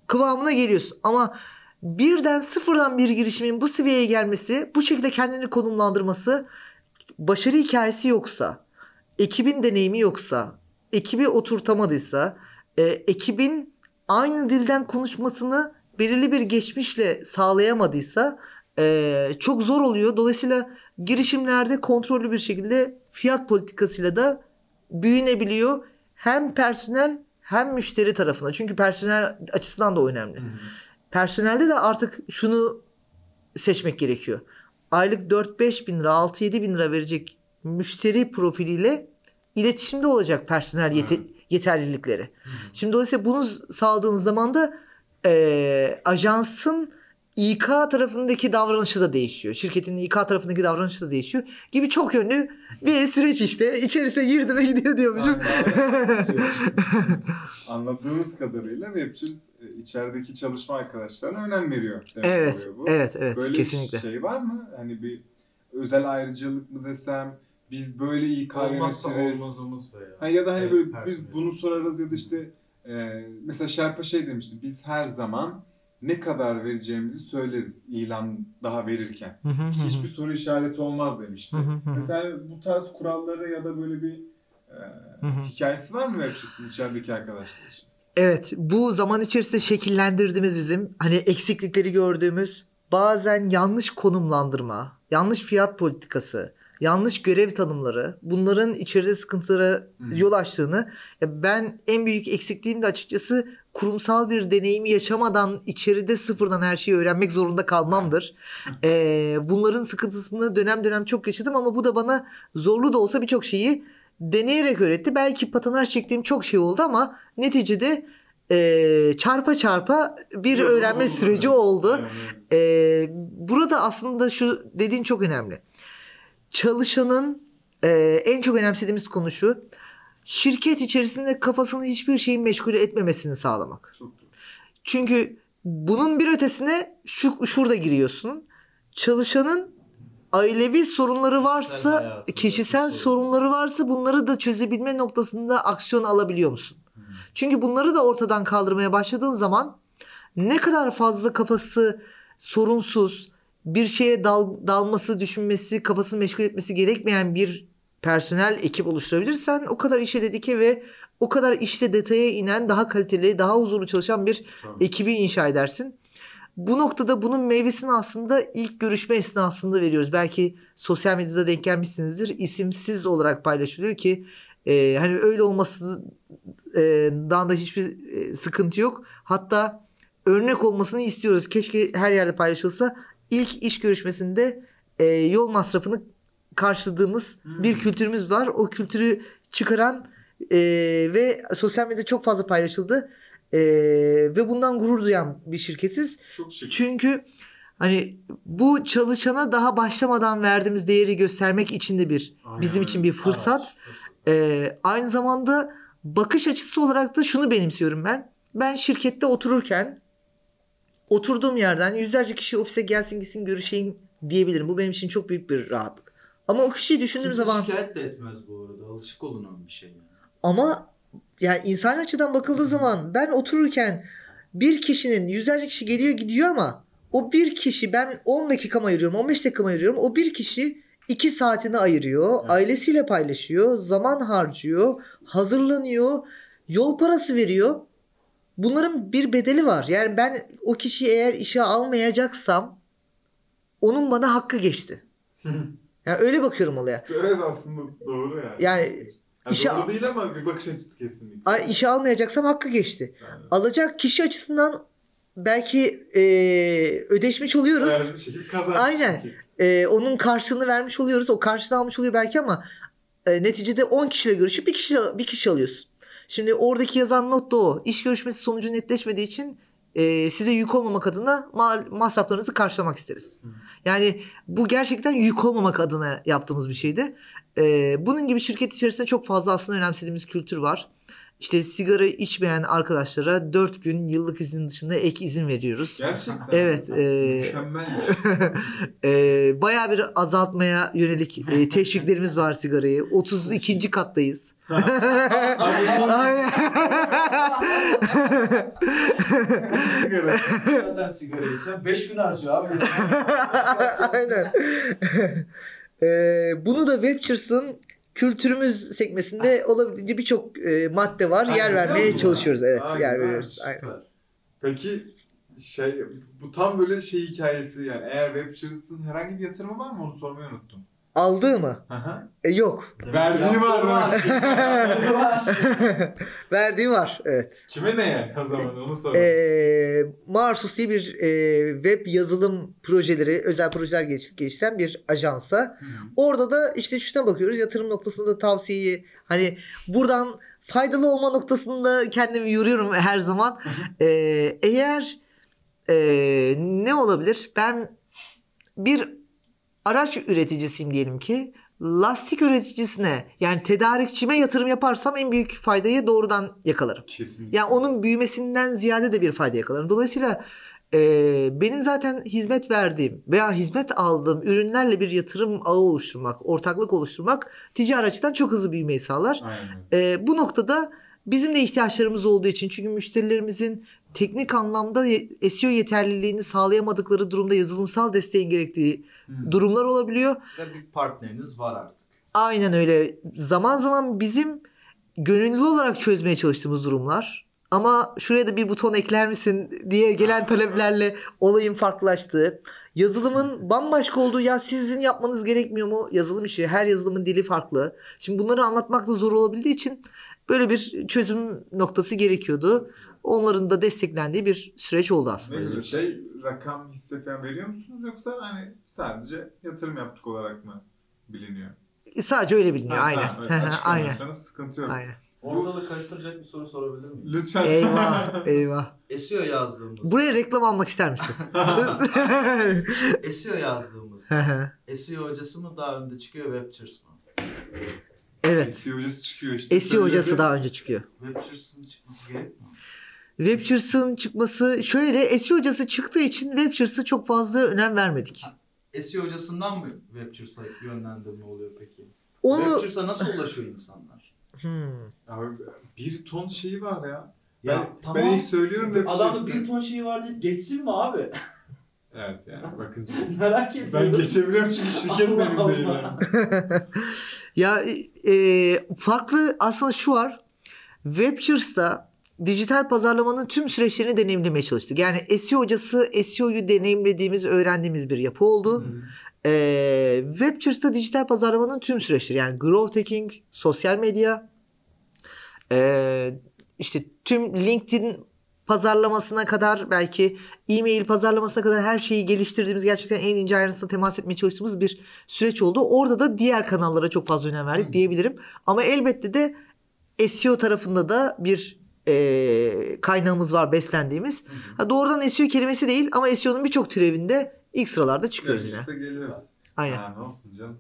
kıvamına geliyorsun. Ama birden sıfırdan bir girişimin bu seviyeye gelmesi, bu şekilde kendini konumlandırması, başarı hikayesi yoksa, ekibin deneyimi yoksa, ekibi oturtamadıysa, e, ekibin aynı dilden konuşmasını belirli bir geçmişle sağlayamadıysa e, çok zor oluyor. Dolayısıyla girişimlerde kontrollü bir şekilde fiyat politikasıyla da büyünebiliyor. Hem personel hem müşteri tarafına. Çünkü personel açısından da o önemli. Personelde de artık şunu seçmek gerekiyor. Aylık 4-5 bin lira, 6-7 bin lira verecek müşteri profiliyle iletişimde olacak personel yete- yeterlilikleri. Şimdi dolayısıyla bunu sağladığınız zaman da eee, ajansın İK tarafındaki davranışı da değişiyor. Şirketin İK tarafındaki davranışı da değişiyor. Gibi çok yönlü bir süreç işte. İçerisine girdi ve gidiyor diyormuşum. Anladığımız kadarıyla Webchers e, içerideki çalışma arkadaşlarına önem veriyor. demek evet, bu. evet, evet. Böyle kesinlikle. bir şey var mı? Hani bir özel ayrıcalık mı desem? Biz böyle İK Olmazsa yönetiriz. olmazımız veya. Ha ya da hani Evet, böyle personel. biz bunu sorarız ya da işte e, mesela Şerpa şey demişti. Biz her zaman ne kadar vereceğimizi söyleriz ilan daha verirken. Hı hı. Hiçbir soru işareti olmaz demişti. Hı hı hı hı. Mesela bu tarz kuralları ya da böyle bir e, Hı hı. hikayesi var mı Webchers'ın içerideki arkadaşlar için? Evet bu zaman içerisinde şekillendirdiğimiz bizim hani eksiklikleri gördüğümüz bazen yanlış konumlandırma, yanlış fiyat politikası, yanlış görev tanımları bunların içeride sıkıntılara yol açtığını ya ben en büyük eksikliğim de açıkçası kurumsal bir deneyimi yaşamadan içeride sıfırdan her şeyi öğrenmek zorunda kalmamdır. Ee, bunların sıkıntısını dönem dönem çok yaşadım ama bu da bana zorlu da olsa birçok şeyi deneyerek öğretti. Belki patinaj çektiğim çok şey oldu ama neticede e, çarpa çarpa bir öğrenme süreci oldu. Ee, burada aslında şu dediğin çok önemli. Çalışanın e, en çok önemsediğimiz konu şu. Şirket içerisinde kafasını hiçbir şeyin meşgul etmemesini sağlamak. Çünkü bunun bir ötesine şu şurada giriyorsun. Çalışanın ailevi sorunları varsa, kişisel sorunları varsa bunları da çözebilme noktasında aksiyon alabiliyor musun? Çünkü bunları da ortadan kaldırmaya başladığın zaman ne kadar fazla kafası sorunsuz, bir şeye dal, dalması, düşünmesi, kafasını meşgul etmesi gerekmeyen bir personel ekip oluşturabilirsen o kadar işe dedike ve o kadar işte detaya inen daha kaliteli, daha huzurlu çalışan bir ekibi inşa edersin. Bu noktada bunun meyvesini aslında ilk görüşme esnasında veriyoruz. Belki sosyal medyada denk gelmişsinizdir. İsimsiz olarak paylaşılıyor ki e, hani öyle olmasından da hiçbir e, sıkıntı yok. Hatta örnek olmasını istiyoruz. Keşke her yerde paylaşılsa. İlk iş görüşmesinde e, yol masrafını karşıladığımız bir kültürümüz var. O kültürü çıkaran e, ve sosyal medyada çok fazla paylaşıldı. E, ve bundan gurur duyan bir şirketiz. Çok şık. Çünkü hani bu çalışana daha başlamadan verdiğimiz değeri göstermek için de bir Aynen bizim için bir fırsat. Fırsat. Ee, aynı zamanda bakış açısı olarak da şunu benimsiyorum ben. Ben şirkette otururken oturduğum yerden yüzlerce kişi ofise gelsin gitsin görüşeyim diyebilirim. Bu benim için çok büyük bir rahatlık. Ama o kişiyi düşündüğüm Kimse zaman şikayet de etmez bu arada. Alışık olunan bir şey. Yani. ama yani insan açıdan bakıldığı zaman ben otururken bir kişinin yüzlerce kişi geliyor gidiyor ama o bir kişi ben 10 dakikamı ayırıyorum 15 dakikamı ayırıyorum o bir kişi 2 saatini ayırıyor Evet. ailesiyle paylaşıyor zaman harcıyor hazırlanıyor yol parası veriyor bunların bir bedeli var yani ben o kişiyi eğer işe almayacaksam onun bana hakkı geçti yani öyle bakıyorum olaya Evet aslında doğru yani. yani Ha, işe doğru değil ama bir bakış açısı kesinlikle. a- işe almayacaksam hakkı geçti Yani. alacak kişi açısından belki e, ödeşmiş oluyoruz. Yani bir şekilde kazanç. Aynen. E, onun karşılığını vermiş oluyoruz. O karşılığını almış oluyor belki ama e, neticede 10 kişiyle görüşüp bir kişi bir kişi alıyorsun. Şimdi oradaki yazan not da o. İş görüşmesi sonucu netleşmediği için e, size yük olmamak adına mal, masraflarınızı karşılamak isteriz. Hı. Yani bu gerçekten yük olmamak adına yaptığımız bir şeydi. E, bunun gibi şirket içerisinde çok fazla aslında önemsediğimiz kültür var. İşte sigara içmeyen arkadaşlara 4 gün yıllık izin dışında ek izin veriyoruz. Gerçekten. Evet. E, Mükemmelmiş. e, bayağı bir azaltmaya yönelik e, teşviklerimiz var sigarayı. 32. kattayız. Aynen. Sigara. Zaten sigara içen 5 gün harcıyor abi. Aynen. Ee, bunu da Webchers'ın kültürümüz sekmesinde olabildiğince birçok e, madde var. Ha, yer vermeye çalışıyoruz. Evet, Aa, yer veriyoruz. Aynen. Süper. Peki şey bu tam böyle şey hikayesi yani eğer Webchers'ın herhangi bir yatırımı var mı onu sormayı unuttum. Aldığı mı? Aha. E, yok. Verdiği var var. Verdiği var. Evet. Kime neye o zaman onu sorayım. Ee, Marsus diye bir e, web yazılım projeleri, özel projeler geliş- geliştiren bir ajansa. Hı. Orada da işte şuna bakıyoruz. Yatırım noktasında da tavsiyeyi hani buradan faydalı olma noktasında kendimi yoruyorum her zaman. Ee, eğer e, ne olabilir? Ben bir araç üreticisiyim diyelim ki. Lastik üreticisine yani tedarikçime yatırım yaparsam en büyük faydayı doğrudan yakalarım. Kesinlikle. Yani onun büyümesinden ziyade de bir fayda yakalarım. Dolayısıyla e, benim zaten hizmet verdiğim veya hizmet aldığım ürünlerle bir yatırım ağı oluşturmak, ortaklık oluşturmak ticari açıdan çok hızlı büyümeyi sağlar. Aynen. E, bu noktada bizim de ihtiyaçlarımız olduğu için çünkü müşterilerimizin teknik anlamda SEO yeterliliğini sağlayamadıkları durumda yazılımsal desteğin gerektiği Hı. durumlar olabiliyor. Ve bir partneriniz var artık. Aynen öyle. Zaman zaman bizim gönüllü olarak çözmeye çalıştığımız durumlar. Ama şuraya da bir buton ekler misin diye gelen taleplerle olayın farklılaştığı. Yazılımın bambaşka olduğu ya sizin yapmanız gerekmiyor mu? Yazılım işi. Her yazılımın dili farklı. Şimdi bunları anlatmak da zor olabildiği için böyle bir çözüm noktası gerekiyordu. Onların da desteklendiği bir süreç oldu Ne aslında. güzel şey rakam hisse falan veriyor musunuz yoksa hani sadece yatırım yaptık olarak mı biliniyor? Sadece öyle biliniyor. Ha, aynen. tamam, evet. aynen. Sıkıntı yok. Aynen. Ortalığı karıştıracak bir soru sorabilir miyim? Lütfen. Eyvah, eyvah. SEO yazdığımız. Buraya reklam almak ister misin? SEO yazdığımız. SEO hocası mı daha önde çıkıyor Webchers mı? evet. SEO hocası çıkıyor işte. SEO hocası daha önce çıkıyor. Webchers'ın çıkması gerekmiyor mu? Webchers'ın çıkması şöyle SEO hocası çıktığı için Webchers'a çok fazla önem vermedik. SEO hocasından mı Webchers'a yönlendirme oluyor peki? Onu Webchers'a nasıl ulaşıyor insanlar? Hmm. Abi bir ton şeyi var ya. Ya ben, ben ilk söylüyorum ve Adamda bir ton şey var deyip geçsin mi abi? Evet yani bakınca. Merak ediyorum. ben geçebiliyorum çünkü şirket Allah benim değil. Ya e, farklı aslında şu var. Webchers'ta dijital pazarlamanın tüm süreçlerini deneyimlemeye çalıştık. Yani SEO hocası SEO'yu deneyimlediğimiz, öğrendiğimiz bir yapı oldu. Ee, Webchers'ta dijital pazarlamanın tüm süreçleri yani growth hacking, sosyal medya, ee, işte tüm LinkedIn pazarlamasına kadar belki e-mail pazarlamasına kadar her şeyi geliştirdiğimiz gerçekten en ince ayrıntısına temas etmeye çalıştığımız bir süreç oldu. Orada da diğer kanallara çok fazla önem verdik diyebilirim. Ama elbette de SEO tarafında da bir ee, kaynağımız var beslendiğimiz. Ha, doğrudan SEO kelimesi değil ama SEO'nun birçok türevinde ilk sıralarda çıkıyoruz yine. De geliriz. Aynen. Ha, olsun canım.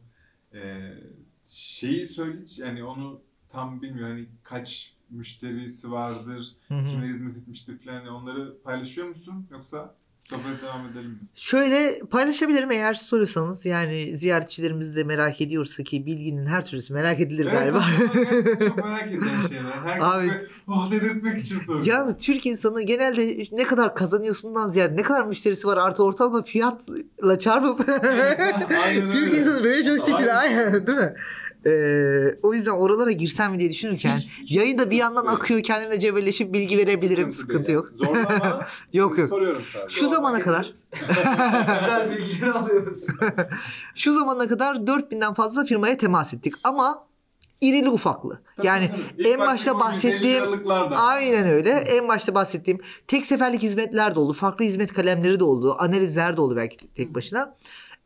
Ee, şeyi söyle yani onu tam bilmiyorum hani kaç müşterisi vardır, Hı hı. kimler hizmet etmiştir falan yani onları paylaşıyor musun yoksa sohbete devam edelim mi? Şöyle paylaşabilirim eğer soruyorsanız yani ziyaretçilerimiz de merak ediyorsa ki bilginin her türlüsü merak edilir galiba. Evet, gerçekten çok merak edilen şeyler. Herkes Abi- Abi, oh dedirtmek için soruyor. Yalnız Türk insanı genelde ne kadar kazanıyorsundan ziyade ne kadar müşterisi var artı ortalama fiyatla çarpıp Türk insanı böyle çalıştığı için Aynen. aynen değil mi? Ee, o yüzden oralara girsem mi diye düşünürken yayın da bir yandan sıkıntı akıyor kendimle cebelleşip bilgi verebilirim sıkıntı, değil. yok. Zorlama. Yok yok. Soruyorum sadece. Şu zamana kadar Güzel bilgiler alıyoruz. şu zamana kadar 4000'den fazla firmaya temas ettik ama irili ufaklı. Tabii, Yani tabii. En başta bahsettiğim 150 liralıklar da. Aynen öyle. En başta bahsettiğim tek seferlik hizmetler de oldu. Farklı hizmet kalemleri de oldu. Analizler de oldu belki tek başına.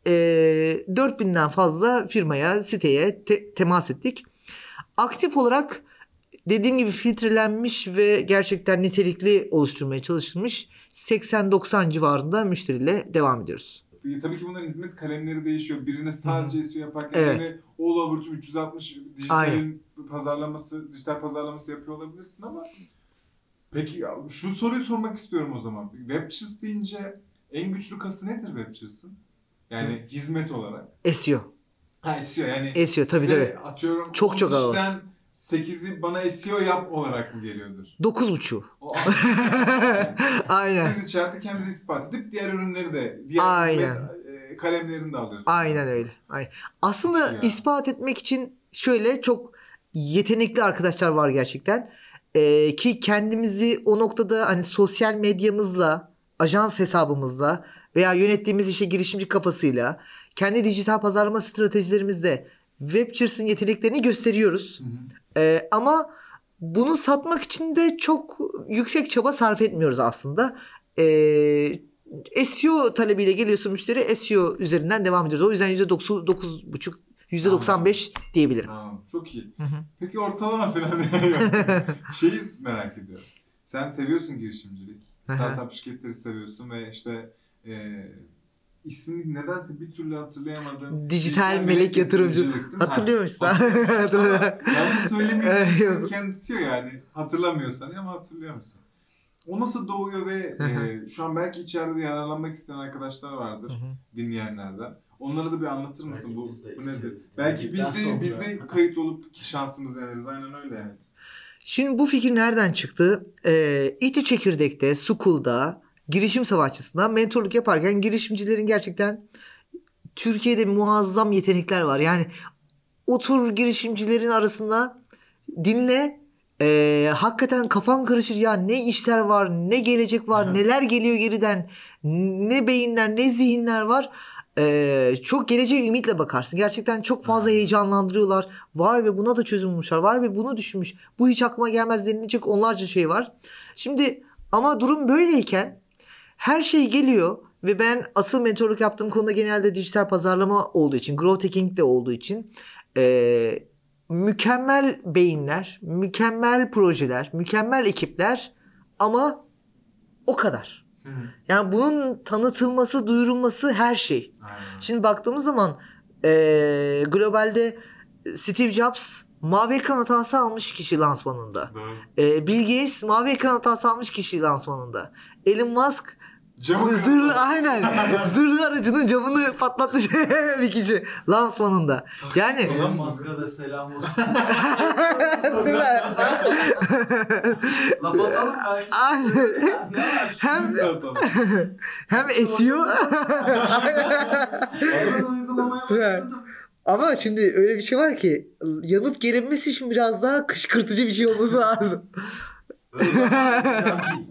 Ee, 4000'den fazla firmaya, siteye te- temas ettik. Aktif olarak dediğim gibi filtrelenmiş ve gerçekten nitelikli oluşturmaya çalışılmış 80-90 civarında müşteriyle devam ediyoruz. E, Tabii ki bunların hizmet kalemleri değişiyor. Birine sadece SEO yaparken Evet. birine all over tüm 360 Aynen. dijitalin pazarlaması, dijital pazarlaması yapıyor olabilirsin ama peki şu soruyu sormak istiyorum o zaman. Webchers deyince en güçlü kası nedir Webchers'ın? Yani hizmet olarak. SEO. Ha SEO yani. SEO tabii tabii. Atıyorum Çok 10 çok ağır. kişiden 8'i bana SEO yap olarak mı geliyordur? 9.5. O, Aynen. Siz içeride kendinizi ispat edip diğer ürünleri de, diğer Aynen. hizmet e, kalemlerini de alıyorsunuz. Aynen öyle. Aynen. Aslında ya. ispat etmek için şöyle çok yetenekli arkadaşlar var gerçekten. Ee, ki kendimizi o noktada hani sosyal medyamızla, ajans hesabımızla veya yönettiğimiz işte girişimci kafasıyla kendi dijital pazarlama stratejilerimizde Webchers'ın yeteneklerini gösteriyoruz. Hı hı. Ee, ama bunu satmak için de çok yüksek çaba sarf etmiyoruz aslında. Ee, SEO talebiyle geliyorsa müşteri SEO üzerinden devam ediyoruz. O yüzden %9,5 %95 diyebilirim. Tamam, çok iyi. Hı hı. Peki ortalama falan. Şeyi merak ediyorum. Sen seviyorsun girişimcilik. Startup şirketleri seviyorsun ve işte e, ismini nedense bir türlü hatırlayamadım. Dijital melek yatırımcı. yatırımcılık değil mi? Hatırlıyor musun? Ha, söylemiyorum. yok. Kendi tutuyor yani. Hatırlamıyorsan ama hatırlıyor musun? O nasıl doğuyor ve e, şu an belki içeride yararlanmak isteyen arkadaşlar vardır Hı hı. dinleyenlerden. Onlara da bir anlatır mısın Belki bu, biz de bu nedir? isteriz. Belki biz de biz de kayıt olup ki şansımızı deneriz. Aynen öyle. Şimdi bu fikir nereden çıktı? Ee, İTÜ Çekirdek'te, Sukul'da, girişim savaşçısında mentorluk yaparken girişimcilerin gerçekten Türkiye'de muazzam yetenekler var. Yani otur girişimcilerin arasında dinle ee, hakikaten kafan karışır. Ya ne işler var ne gelecek var Hı. neler geliyor geriden ne beyinler ne zihinler var. Ee, çok geleceğe ümitle bakarsın. Gerçekten çok fazla Hı. heyecanlandırıyorlar. Vay be buna da çözüm bulmuşlar. Vay be bunu düşünmüş. Bu hiç aklıma gelmez denilecek onlarca şey var. Şimdi ama durum böyleyken her şey geliyor ve ben asıl mentorluk yaptığım konuda genelde dijital pazarlama olduğu için, growth hacking de olduğu için eee, mükemmel beyinler, mükemmel projeler, mükemmel ekipler ama o kadar. Yani bunun tanıtılması, duyurulması her şey. Aynen. Şimdi baktığımız zaman eee, globalde Steve Jobs mavi ekran hatası almış kişi lansmanında. Doğru. Eee, Bill Gates mavi ekran hatası almış kişi lansmanında. Elon Musk Camı zırhlı aynen zırhlı aracının camını patlatmış bir kişi lansmanında. Yani Elon Musk'a da selam olsun. Süper. Laf atalım belki. Aynen. Hem hem uygulamaya Süper. ama şimdi öyle bir şey var ki yanıt gelinmesi için biraz daha kışkırtıcı bir şey olması lazım.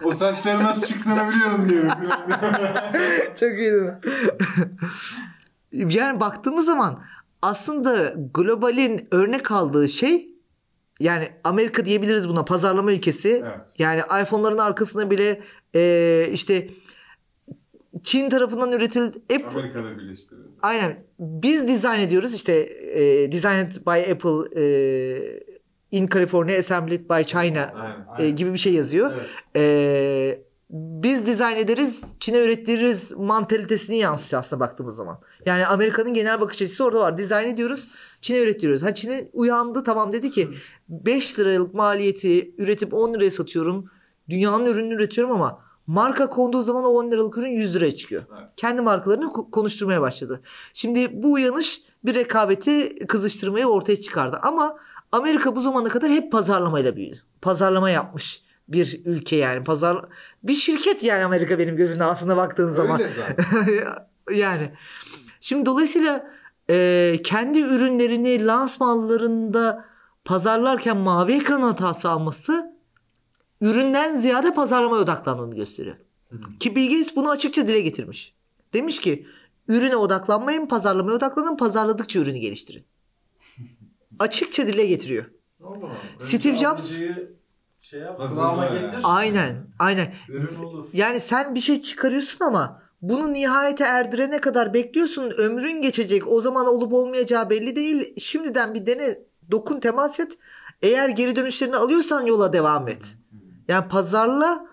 O saçları nasıl çıktığını biliyoruz gibi. Çok iyi değil mi? yani baktığımız zaman aslında globalin örnek aldığı şey yani Amerika diyebiliriz buna pazarlama ülkesi. evet. Yani iPhone'ların arkasında bile e, işte Çin tarafından üretildi. Apple, Amerika'da birleştirildi. aynen. Biz dizayn ediyoruz. İşte e, designed by Apple e, in California, assembled by China Aynen. e, gibi bir şey yazıyor. Evet. E, biz dizayn ederiz, Çin'e ürettiririz mantalitesini yansıtıyor aslında baktığımız zaman. Yani Amerika'nın genel bakış açısı orada var. Dizayn ediyoruz, Çin'e ürettiriyoruz. Ha Çin'e uyandı tamam dedi ki 5 liralık maliyeti üretip 10 liraya satıyorum. Dünyanın ürününü üretiyorum ama marka konduğu zaman o 10 liralık ürün 100 liraya çıkıyor. Evet. Kendi markalarını ko- konuşturmaya başladı. Şimdi bu uyanış bir rekabeti kızıştırmayı ortaya çıkardı. Ama Amerika bu zamana kadar hep pazarlamayla büyüdü. Pazarlama yapmış bir ülke yani. Pazar bir şirket yani Amerika benim gözümde aslında baktığın zaman. Öyle zaten. yani şimdi dolayısıyla e, kendi ürünlerini lansmanlarında pazarlarken mavi ekran hatası alması üründen ziyade pazarlamaya odaklandığını gösteriyor. Hı hı. Ki Bill Gates bunu açıkça dile getirmiş. Demiş ki ürüne odaklanmayın pazarlamaya odaklanın pazarladıkça ürünü geliştirin. Açıkça dile getiriyor. Allah. Steve Jobs- şey yap, getir. Aynen aynen. Ürün olur. Yani sen bir şey çıkarıyorsun ama bunu nihayete erdirene kadar bekliyorsun. Ömrün geçecek. O zaman olup olmayacağı belli değil. Şimdiden bir dene. Dokun temas et. Eğer geri dönüşlerini alıyorsan yola devam et. Yani pazarla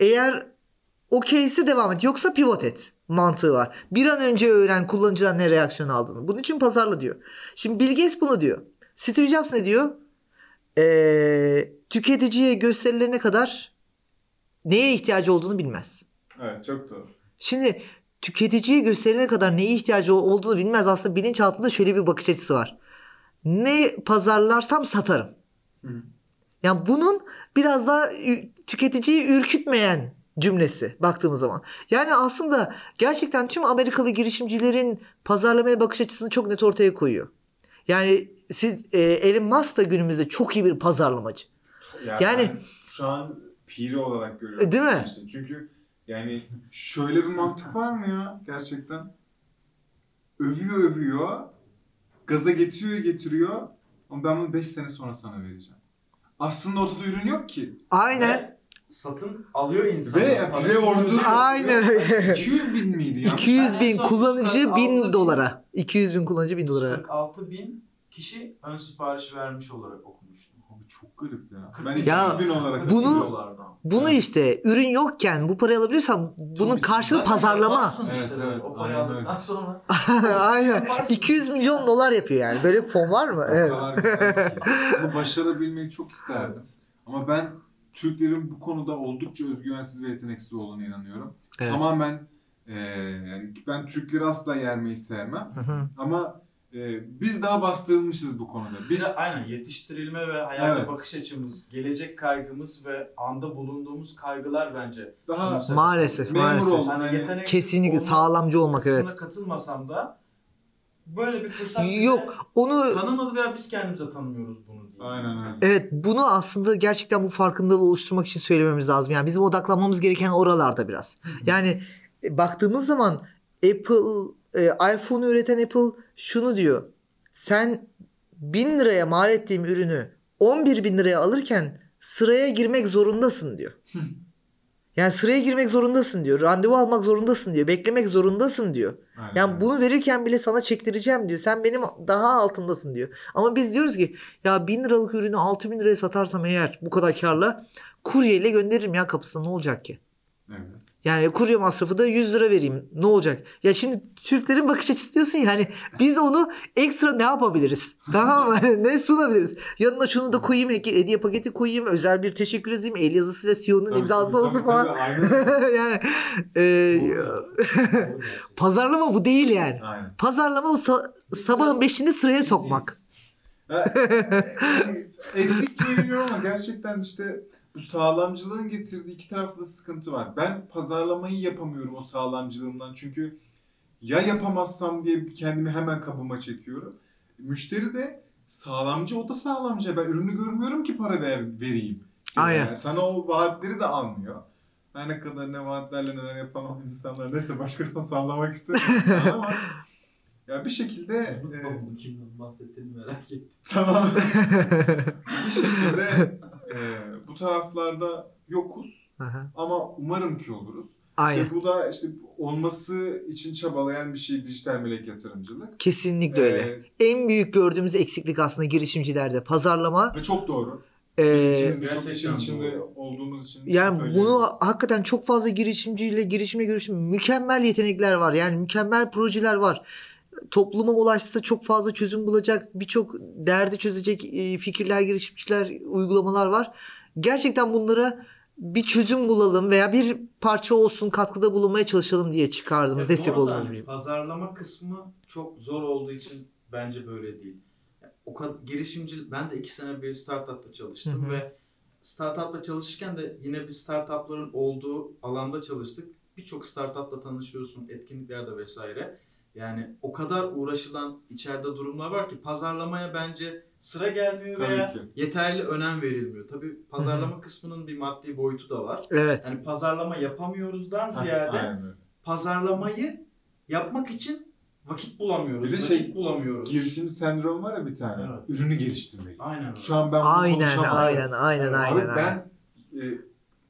eğer okeyse devam et. Yoksa pivot et mantığı var. Bir an önce öğren kullanıcıdan ne reaksiyon aldığını. Bunun için pazarla diyor. Şimdi Bill Gates bunu diyor. Steve Jobs ne diyor? e, tüketiciye gösterilene kadar neye ihtiyacı olduğunu bilmez. Evet çok doğru. Şimdi tüketiciye gösterilene kadar neye ihtiyacı olduğunu bilmez. Aslında bilinçaltında şöyle bir bakış açısı var. Ne pazarlarsam satarım. Hı. Yani bunun biraz daha tüketiciyi ürkütmeyen cümlesi baktığımız zaman. Yani aslında gerçekten tüm Amerikalı girişimcilerin pazarlamaya bakış açısını çok net ortaya koyuyor. Yani siz e, Elon Musk da günümüzde çok iyi bir pazarlamacı. Yani, Yani- ben şu an piri olarak görüyorum. Değil mi? işte. Çünkü yani şöyle bir mantık var mı ya gerçekten? Övüyor övüyor. Gaza getiriyor getiriyor. Ama ben bunu 5 sene sonra sana vereceğim. Aslında ortada ürün yok ki. Aynen. Ve satın alıyor insanlar. Ve pre-order. Aynen öyle. 200 bin miydi ya? 200 bin kullanıcı 46 1000 bin- dolara. 200 bin kullanıcı 1000 dolara. 46 bin kişi ön sipariş vermiş olarak okumuştum. Abi çok garip ya. Ben bin. 200 Ya, bin olarak bunu-. Bunu işte ürün yokken bu parayı alabiliyorsan bunun Tabii. karşılığı pazarlama. yaparsın Evet, işte evet, O parayı aynen aldıktan öyle. sonra. Aynen. Yaparsın. 200 milyon dolar yapıyor yani. Böyle bir fon var mı? O Evet. kadar ki. Bunu başarabilmeyi çok isterdim. Ama ben Türklerin bu konuda oldukça özgüvensiz ve yeteneksiz olduğuna inanıyorum. Evet. Tamamen e, yani ben Türkleri asla yermeyi sevmem. Hı hı. Ama e, biz daha bastırılmışız bu konuda. Biz aynen yetiştirilme ve hayata Evet. bakış açımız, gelecek kaygımız ve anda bulunduğumuz kaygılar bence. daha sebebi. Maalesef, memur maalesef. oldum. Hani yeteneksiz Kesinlikle olma sağlamcı olmak evet. katılmasam da böyle bir fırsat Yok onu tanımadı veya biz kendimize tanımıyoruz bunu diye. Aynen öyle. evet bunu aslında gerçekten bu farkındalığı oluşturmak için söylememiz lazım. Yani bizim odaklanmamız gereken oralarda biraz. Yani e, baktığımız zaman Apple e, iPhone üreten Apple şunu diyor. Sen 1000 liraya mal ettiğim ürünü 11 bin liraya alırken sıraya girmek zorundasın diyor. Yani sıraya girmek zorundasın diyor. Randevu almak zorundasın diyor. Beklemek zorundasın diyor. Aynen Yani bunu verirken bile sana çektireceğim diyor. Sen benim daha altındasın diyor. Ama biz diyoruz ki ya 1000 liralık ürünü 6000 liraya satarsam eğer bu kadar karla kuryeyle gönderirim ya kapısına ne olacak ki? Evet. Yani kurye masrafı da 100 lira vereyim. Ne olacak? Ya şimdi Türklerin bakış açısı diyorsun yani biz onu ekstra ne yapabiliriz? Tamam mı? ne sunabiliriz? Yanına şunu da koyayım, hediye paketi koyayım, özel bir teşekkür edeyim, el yazısıyla CEO'nun imzası tabii, olsun tabii, falan. tabii, yani e, pazarlama bu değil yani. Aynen. Pazarlama o sa- sabahın beşinde sıraya sokmak. Mi bilmiyorum ama gerçekten işte bu sağlamcılığın getirdiği iki tarafta da sıkıntı var. Ben pazarlamayı yapamıyorum o sağlamcılığımdan çünkü ya yapamazsam diye kendimi hemen kabıma çekiyorum. Müşteri de sağlamcı o da sağlamcı. Ben ürünü görmüyorum ki para ver, vereyim. Aynen. Yani sana o vaatleri de almıyor. Her ne kadar ne vaatlerle neler yapamam insanlar neyse başkasına sallamak istemiyorum ama ya bir şekilde e, Kimden bahsettiğini merak ettim. Tamam. bir şekilde e, bu taraflarda yokuz Aha, ama umarım ki oluruz. Aynen. İşte bu da işte olması için çabalayan bir şey dijital melek yatırımcılık. Kesinlikle öyle. E, En büyük gördüğümüz eksiklik aslında girişimcilerde pazarlama. ve çok doğru. Ee, çok gerçekten işin içinde doğru. olduğumuz için yani bunu hakikaten çok fazla girişimciyle girişime görüşüm mükemmel yetenekler var. Yani mükemmel projeler var. Topluma ulaşsa çok fazla çözüm bulacak, birçok derdi çözecek e, fikirler, girişimciler, uygulamalar var. Gerçekten bunlara bir çözüm bulalım veya bir parça olsun katkıda bulunmaya çalışalım diye çıkardığımız, Evet, destek olduğumuz hani. Pazarlama kısmı çok zor olduğu için bence böyle değil. O kadar girişimci ben de iki sene bir startupta çalıştım Hı hı. ve startupla çalışırken de yine bir startupların olduğu alanda çalıştık. Birçok startupla tanışıyorsun etkinliklerde vesaire. Yani o kadar uğraşılan içeride durumlar var ki pazarlamaya bence sıra gelmiyor Tabii veya ki. yeterli önem verilmiyor. Tabii pazarlama kısmının bir maddi boyutu da var. Evet. Yani pazarlama yapamıyoruzdan ziyade Aynen pazarlamayı yapmak için vakit bulamıyoruz. Bir de vakit şey, bulamıyoruz. Girişimci sendromu var ya bir tane. Evet. Ürünü geliştirmek. Aynen. Şu an ben bunu Aynen, aynen, aynen, aynen, Abi aynen. ben e,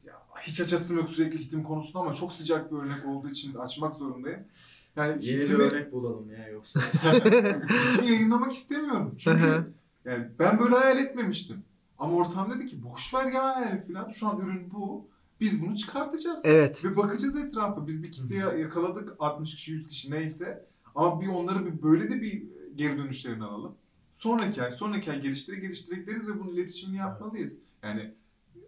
ya hiç açasım yok sürekli hitim konusunda ama çok sıcak bir örnek olduğu için açmak zorundayım. Yani Yeni bir hitimi, örnek bulalım ya yoksa. hitimi yayınlamak istemiyorum. Çünkü yani ben böyle hayal etmemiştim. Ama ortam dedi ki boş ver ya hayali falan. Şu an ürün bu. Biz bunu çıkartacağız. Evet. Ve bakacağız etrafa. Biz bir kitle yakaladık. 60 kişi 100 kişi neyse. Ama bir onları bir böyle de bir geri dönüşlerini alalım. sonraki ay, sonraki ay geliştire geliştire gideriz ve bunun iletişimini yapmalıyız. Yani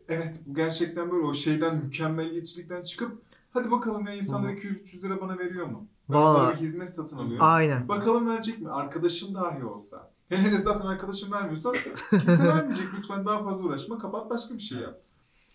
evet bu gerçekten böyle o şeyden mükemmeliyetçilikten çıkıp hadi bakalım ya insanlar 200-300 lira bana veriyor mu? Ben Vallahi. bir hizmet satın alıyorum. Aynen. Bakalım verecek mi? Arkadaşım dahi olsa. Hele hele zaten arkadaşım vermiyorsa kimse vermeyecek. Lütfen daha fazla uğraşma. Kapat başka bir şey yap.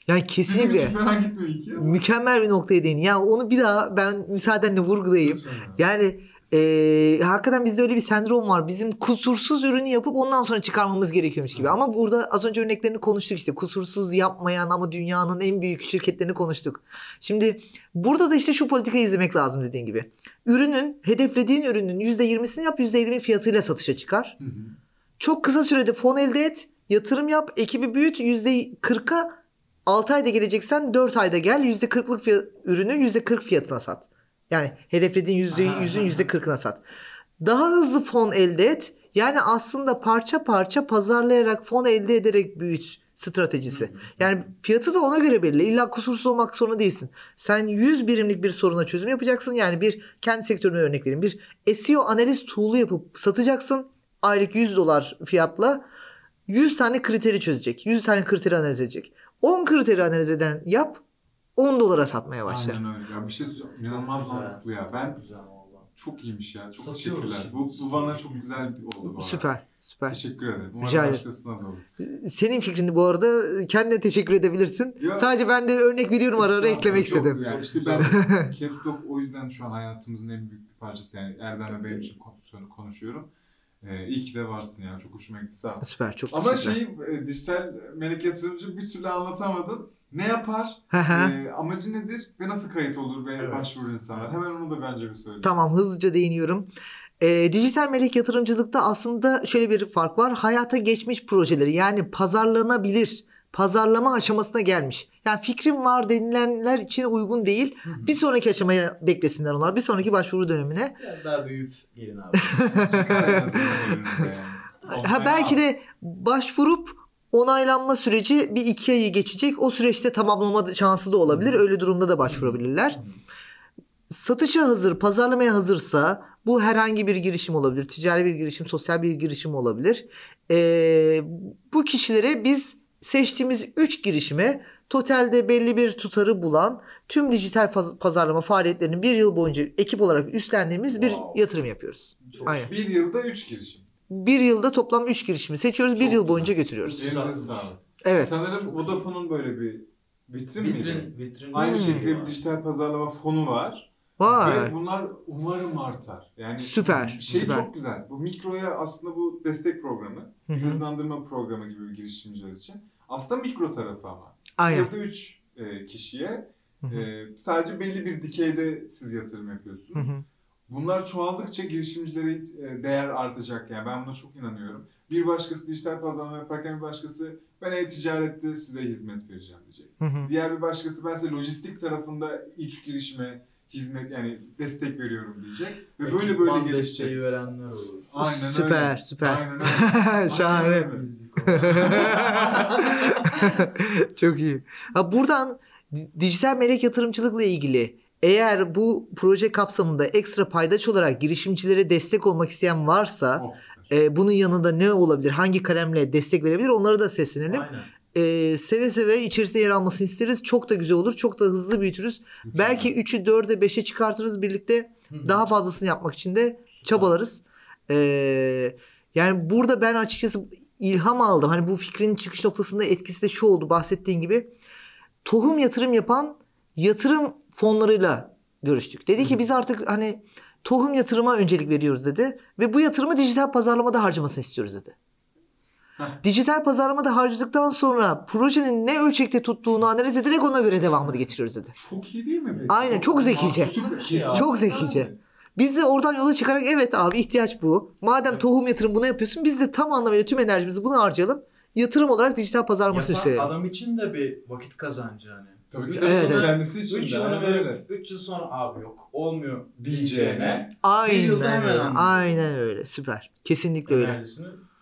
Yani kesinlikle gitmiyor mükemmel bir noktaya değin. Ya onu bir daha ben müsaadenle vurgulayayım. Yani eee, hakikaten bizde öyle bir sendrom var. Bizim kusursuz ürünü yapıp ondan sonra çıkarmamız gerekiyormuş gibi. Ama burada az önce örneklerini konuştuk işte. Kusursuz yapmayan ama dünyanın en büyük şirketlerini konuştuk. Şimdi burada da işte şu politikayı izlemek lazım dediğin gibi. Ürünün, hedeflediğin ürünün %20'sini yap, %20 fiyatıyla satışa çıkar. Hı hı. Çok kısa sürede fon elde et, yatırım yap, ekibi büyüt, %40'a 6 ayda geleceksen 4 ayda gel, %40'lık fiyat, ürünü %40 fiyatına sat. Yani hedeflediğin %100'ün %40'ına sat. Daha hızlı fon elde et. Yani aslında parça parça pazarlayarak fon elde ederek büyüt stratejisi. Yani fiyatı da ona göre belli. İlla kusursuz olmak zorunda değilsin. Sen 100 birimlik bir soruna çözüm yapacaksın. Yani bir kendi sektörüme örnek vereyim. Bir SEO analiz tool'u yapıp satacaksın. Aylık 100 dolar fiyatla 100 tane kriteri çözecek. 100 tane kriteri analiz edecek. 10 kriteri analiz eden yap 10 dolara satmaya başla. Aynen öyle. Ya bir şey. İnanılmaz mantıklı ya. Ben Güzel çok iyiymiş ya. Çok Satıyoruz. teşekkürler. Bu, bu bana çok güzel bir oldu bu arada. Süper, süper. Teşekkür ederim. Umarım Rica ederim. başkasına da olur. Senin fikrini bu arada kendine teşekkür edebilirsin. Ya- Sadece ben de örnek veriyorum ara ara eklemek istedim. Yani işte ben Caps Lock o yüzden şu an hayatımızın en büyük bir parçası. Yani Erdem ve benim için kon- konuşuyorum. Ee, iyi ki de varsın ya. Çok hoşuma gitti sağ ol. Süper çok Ama şeyi e, dijital melek yatırımcı bir türlü anlatamadın. Ne yapar? Hı hı. e, amacı nedir? Ve nasıl kayıt olur ve Evet. başvurur insanlar? Hemen onu da bence bir söyle. Tamam hızlıca değiniyorum. Ee, dijital melek yatırımcılıkta aslında şöyle bir fark var. Hayata geçmiş projeleri yani pazarlanabilir, pazarlama aşamasına gelmiş. Yani fikrim var denilenler için uygun değil. Bir sonraki aşamaya beklesinler onlar. Bir sonraki başvuru dönemine. Biraz daha büyüyüp gelin abi. Ha, belki de başvurup onaylanma süreci bir iki ayı geçecek. O süreçte tamamlama şansı da olabilir. Öyle durumda da başvurabilirler. Satışa hazır, pazarlamaya hazırsa bu herhangi bir girişim olabilir. Ticari bir girişim, sosyal bir girişim olabilir. Ee, bu kişilere biz seçtiğimiz 3 girişime totalde belli bir tutarı bulan tüm dijital paz- pazarlama faaliyetlerini bir yıl boyunca ekip olarak üstlendiğimiz bir Wow. yatırım yapıyoruz. Çok Aynen. Bir yılda üç girişim. Bir yılda toplam 3 girişimi seçiyoruz. Bir Çok yıl güzel. boyunca götürüyoruz. Evet. Sanırım Vodafone'un böyle bir vitrin, miydi? Vitrin, vitrin. Aynı Hmm. şekilde bir dijital pazarlama fonu var. Vay. Ve bunlar umarım artar. Yani Süper, Şey süper. çok güzel. Bu mikroya aslında bu destek programı, Hı hı. hızlandırma programı gibi bir girişimciler için. Aslında mikro tarafı ama. Aynen. Yılda 3 kişiye Hı hı. e, sadece belli bir dikeyde siz yatırım Hı yapıyorsunuz. hı. Bunlar çoğaldıkça girişimcilere e, değer artacak. Yani ben buna çok inanıyorum. Bir başkası dijital pazarlama yaparken bir başkası ben e-ticarette size hizmet vereceğim diyecek. Hı hı. Diğer bir başkası ben size lojistik tarafında iç girişime hizmet yani destek veriyorum diyecek. Ve böyle böyle Ekipman gelişecek. desteği verenler olur. Aynen Süper, öyle. süper. Aynen öyle. Şahane. Çok iyi. Ha, buradan di- dijital melek yatırımcılıkla ilgili eğer bu proje kapsamında ekstra paydaş olarak girişimcilere destek olmak isteyen varsa Oh, e, bunun yanında ne olabilir? Hangi kalemle destek verebilir? Onları da seslenelim. Aynen. E, seve seve içerisinde yer almasını isteriz. Çok da güzel olur. Çok da hızlı büyütürüz. Belki 3'ü 4'e 5'e çıkartırız birlikte. Daha fazlasını yapmak için de çabalarız. Ee, yani burada ben açıkçası ilham aldım. Hani bu fikrin çıkış noktasında etkisi de şu oldu bahsettiğin gibi. Tohum yatırım yapan yatırım fonlarıyla görüştük. Dedi ki biz artık hani tohum yatırıma öncelik veriyoruz dedi. Ve bu yatırımı dijital pazarlamada harcamasını istiyoruz dedi. Heh. Dijital pazarlamada harcadıktan sonra projenin ne ölçekte tuttuğunu analiz ederek ona göre devamını getiriyoruz dedi. Çok iyi değil mi? peki? Aynen, çok zekice. Süper. Çok zekice. Biz de oradan yola çıkarak evet abi ihtiyaç bu. Madem Evet. tohum yatırım buna yapıyorsun biz de tam anlamıyla tüm enerjimizi buna harcayalım. Yatırım olarak dijital pazarlamasını Yapan üstlenelim. adam için de bir vakit kazancı hani. Tabii ki. Evet, evet. Kendisi için 3 de. yıl verip öyle. 3 yıl sonra abi yok olmuyor Diyeceğine. Aynen öyle. Aynen öyle. Süper. Kesinlikle öyle.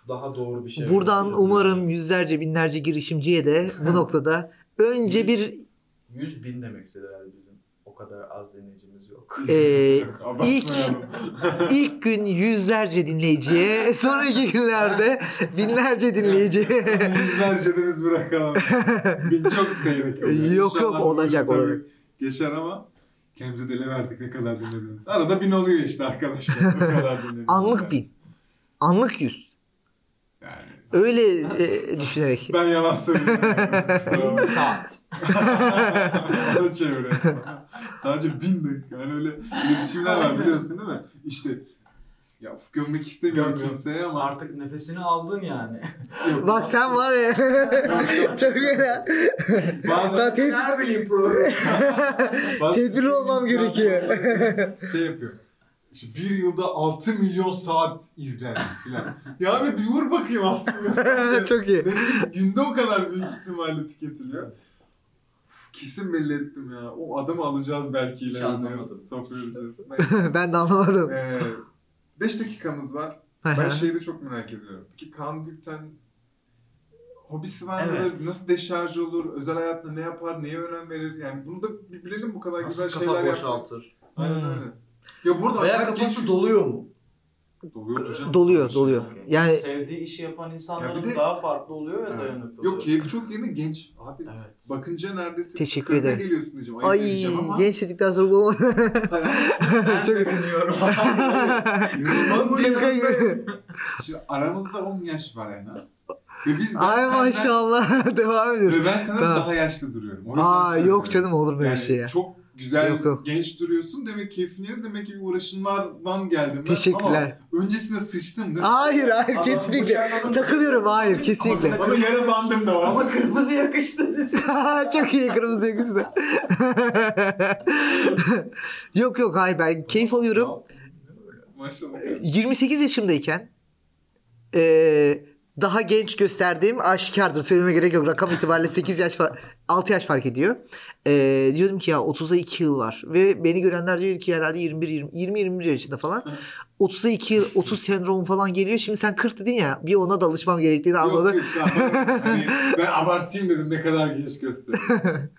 daha doğru bir şey Buradan umarım yani. yüzlerce binlerce girişimciye de bu noktada önce bir 100 bin demek istedi herhalde kadar az dinleyicimiz yok. Ee, ilk ilk gün yüzlerce dinleyiciye, sonraki günlerde binlerce dinleyiciye. Yüzlerce de biz bırakalım. Bin çok seyrek oluyor. Yok, İnşallah yok, olacak, olacak. Geçer ama kendimize dele verdik ne kadar dinlediğimiz. Arada bin oluyor işte arkadaşlar. Ne kadar dinlediğimiz. Anlık bin. Anlık yüz. Öyle e, düşünerek. ben yalan söylüyorum. Saat. Ona çeviriyorsun. Sadece bin dakika. Yani öyle iletişimler var biliyorsun değil mi? İşte ya uf, gömmek istemiyorum yok. kimseye ama Artık nefesini aldın yani. yok. Bak sen var ya. Çok öyle. Bazen Daha ted- ne bileyim program. Tedbirli olmam gerekiyor. şey yapıyor. İşte bir yılda 6 milyon saat izlendi filan. ya abi bir vur bakayım 6 milyon saat. Çok iyi. Netflix günde o kadar büyük ihtimalle tüketiliyor. Uf, kesin belli ettim ya. O adamı alacağız belki ileride. anlamadım. Sohbet edeceğiz. Ben de anlamadım. 5 dakikamız var. Ben şeyi de çok merak ediyorum. Peki Kaan Gülten hobisi var mıdır? Evet. Nasıl deşarj olur? Özel hayatta ne yapar? Neye önem verir? Yani bunu da bilelim bu kadar Nasıl güzel kafa şeyler yapar. boşaltır? Aynen Hmm. öyle. Ya burada Veya kafası doluyor mu? Doluyordur canım. Doluyor, doluyor. Yani Sevdiği işi yapan insanların Ya de- daha farklı oluyor ve Evet. dayanıklı. Yok keyfi çok yerinde genç. Abi Evet. bakınca neredeyse Teşekkür ederim. geliyorsun diyeceğim. Ayıp ay diyeceğim ama. genç dedikten sonra bu Ben Çok- kınıyorum. İnanılmaz değil Şimdi aramızda 10 yaş var en az. Ve biz ben Ay senden- maşallah devam ediyoruz. Ve ben senden Tamam. daha yaşlı duruyorum. O yüzden Aa yok canım olur mu öyle Yani şey ya. Çok güzel, Yok, yok. genç duruyorsun. Demek keyfin yerinde. Demek ki bir uğraşımlardan geldim ben. Teşekkürler. Ama öncesinde sıçtım değil mi? Hayır hayır Adam kesinlikle. Takılıyorum hayır kesinlikle. Ama- Ama yara bandım da var. Ama kırmızı yakıştı dedi. Çok iyi kırmızı yakıştı. yok yok hayır ben keyif alıyorum. Maşallah. 28 yaşımdayken eee, daha genç gösterdiğim aşikardır. Söylememe gerek yok. Rakam itibariyle 8 yaş fa- 6 yaş fark ediyor. Eee diyordum ki ya 30'a 2 yıl var. Ve beni görenler diyor ki herhalde 21 20 20 21 yaşında falan. 30'a 2 yıl 30 sendromu falan geliyor. Şimdi sen 40 dedin ya bir ona da alışmam gerektiğini Yok, anladım. yok, daha- hani ben abartayım dedim ne kadar genç gösteriyor.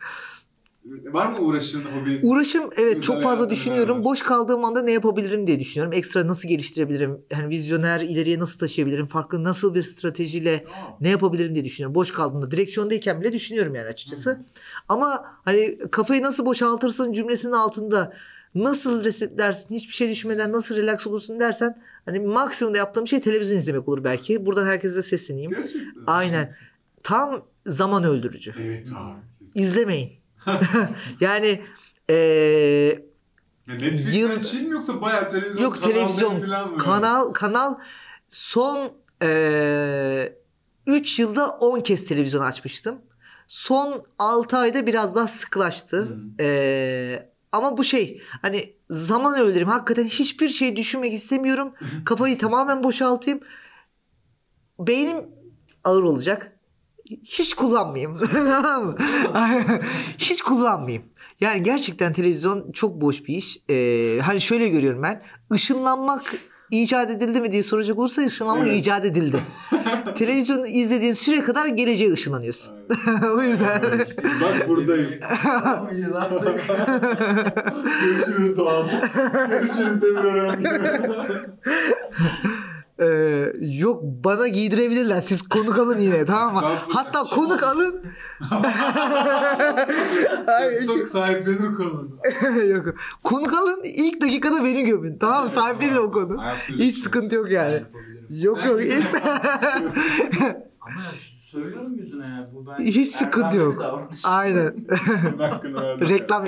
var mı uğraşın, hobin? Uğraşım evet çok fazla düşünüyorum. var? Boş kaldığım anda ne yapabilirim diye düşünüyorum. Ekstra nasıl geliştirebilirim? Yani vizyoner ileriye nasıl taşıyabilirim? Farklı nasıl bir stratejiyle ne yapabilirim diye düşünüyorum. Boş kaldığımda direksiyondayken bile düşünüyorum yani açıkçası. Ama hani kafayı nasıl boşaltırsın cümlesinin altında nasıl resetlersin hiçbir şey düşünmeden nasıl relax olursun dersen hani maksimumda yaptığım şey televizyon izlemek olur belki. Buradan herkese sesleneyim. Gerçekten. Aynen. Tam zaman öldürücü. Evet abi. İzlemeyin. yani eee Ya Netflix'ten Yıl- şey mi yoksa bayağı televizyon Yok, televizyon, falan mı? kanal kanal son 3 yılda 10 kez televizyon açmıştım. Son 6 ayda biraz daha sıklaştı. Hmm. Eee, ama bu şey hani zaman öldüreyim. Hakikaten hiçbir şey düşünmek istemiyorum. Kafayı tamamen boşaltayım. Beynim ağır olacak. Hiç kullanmayayım. Hiç kullanmayayım. Yani gerçekten televizyon çok boş bir iş. Ee, hani şöyle görüyorum ben. Işınlanmak icat edildi mi diye soracak olursa ışınlanmak Evet. icat edildi. Televizyonu izlediğin süre kadar geleceğe ışınlanıyorsun. o yüzden. Bak buradayım. Artık. Görüşürüz Doğan. Görüşürüz Demir öğrenci. Ee, yok bana giydirebilirler. Siz konuk alın yine tamam mı? Hatta konuk alın. Hayır, Çok sahiplenir konunu. yok. Konuk alın ilk dakikada beni gömün. Tamam mı? Sahiplenin o konu. Hiç sıkıntı yok yani. Yok yok. Hiç, Ama söylüyorum yüzüne ya. Bu ben Hiç sıkıntı yok. Aynen. Reklam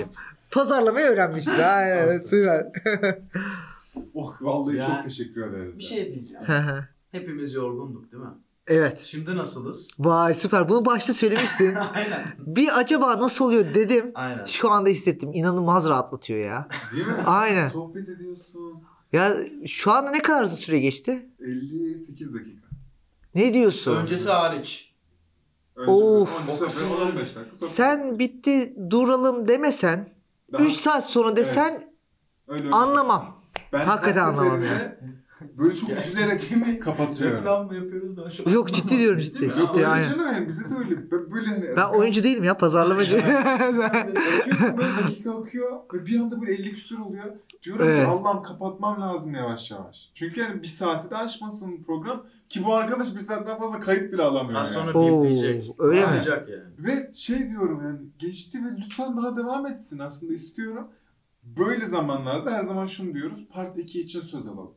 pazarlamayı öğrenmişsin. Aynen süper. Oh vallahi Ya, çok teşekkür ederiz. Bir şey diyeceğim. Hepimiz yorgunduk değil mi? evet. Şimdi nasılız? Vay süper. Bunu başta söylemiştin. Aynen. Bir acaba nasıl oluyor dedim. Aynen. Şu anda hissettim. İnanılmaz rahatlatıyor ya. Değil mi? Aynen. Sohbet ediyorsun. Ya şu anda ne kadar süre geçti? 58 dakika. Ne diyorsun? Öncesi hariç. Önce Of. Öncesi O kısım- 15 dakika. Sen bitti duralım demesen daha- 3 saat sonra desen Evet. Öyle öyle. anlamam. Ben hakikaten anlamadım böyle çok üzülerek kapatıyor. Reklam mı yapıyoruz da şu Yok, ciddi diyorum, ciddi. Değil mi? Ciddi, aynen. canım yani bize de öyle. Ben Böyle hani Ben oyuncu değilim ya pazarlamacı. Bakıyorsun böyle dakika akıyor ve bir anda böyle 50 küsur oluyor. Diyorum Evet. ki Allah'ım kapatmam lazım yavaş yavaş. Çünkü yani bir saati de aşmasın program ki bu arkadaş bir saatten fazla kayıt bile alamıyor Az yani. sonra Oo, bipleyecek. öyle mi? Yani. Ve şey diyorum yani geçti ve lütfen daha devam etsin aslında istiyorum. Böyle zamanlarda her zaman şunu diyoruz. Part 2 için söz alalım.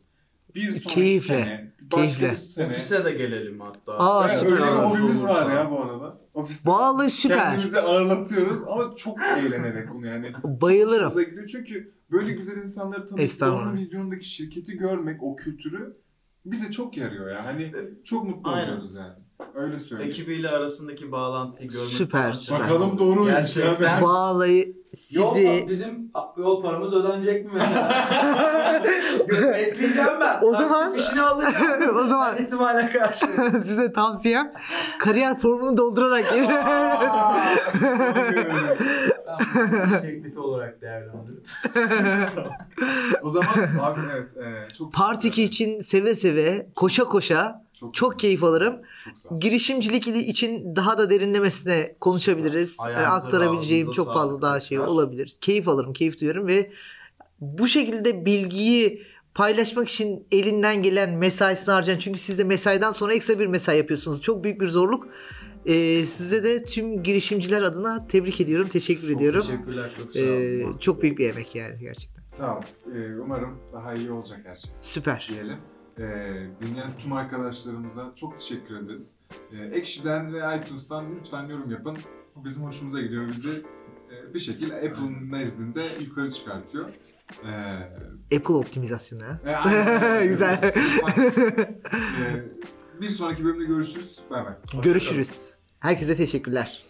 Bir sonraki Keyifle, sene, başka keyifle. bir sene. Ofise de gelelim hatta. Aa, Evet, süper. öyle bir Yardımcı hobimiz var ya bu arada. Ofiste Vallahi süper. kendimizi ağırlatıyoruz ama çok eğlenerek bunu yani. Bayılırım. Hoşumuza gidiyor çünkü böyle güzel insanları tanımak, Estağfurullah. onun vizyonundaki şirketi görmek, o kültürü bize çok yarıyor ya. Hani çok mutlu Aynen. oluyoruz yani. Öyle söyleyeyim. Ekibiyle arasındaki bağlantıyı görmek Süper, süper. çok- Bakalım doğru muymuş ya. Gerçekten. Vallahi Yol, sizi bizim yol paramız ödenecek mi mesela? Bekleyeceğim ben. O Taksi zaman- fişini alacağım. O zaman- Her ihtimale karşı. size tavsiyem kariyer formunu doldurarak Ben bunu teklifi olarak değerlendiririm. o zaman abi evet e, çok Part teşekkür 2 ederim. için seve seve koşa koşa çok keyif alırım. Girişimcilik için daha da derinlemesine konuşabiliriz. Yani Ayağınıza, aktarabileceğim çok fazla daha şey olabilir. Keyif alırım, keyif duyarım ve bu şekilde bilgiyi paylaşmak için elinden gelen mesaisini harcayan çünkü siz de mesaiden sonra ekstra bir mesai yapıyorsunuz. Çok büyük bir zorluk. Ee, size de tüm girişimciler adına tebrik ediyorum, teşekkür Çok ediyorum. Teşekkürler. Çok sağ olun. Ee, çok büyük bir emek yani gerçekten. Sağ ol. Ee, umarım daha iyi olacak her şey. Süper. diyelim. Ee, dinleyen tüm arkadaşlarımıza çok teşekkür ederiz. Ee, Ekşi'den ve iTunes'tan lütfen yorum yapın. Bizim hoşumuza gidiyor bizi. e, bir şekilde Apple'ın nezdinde yukarı çıkartıyor. Ee, Apple optimizasyonu e, aynen. Güzel. Ee, bir sonraki bölümde görüşürüz. Bay bay. Görüşürüz. Herkese teşekkürler.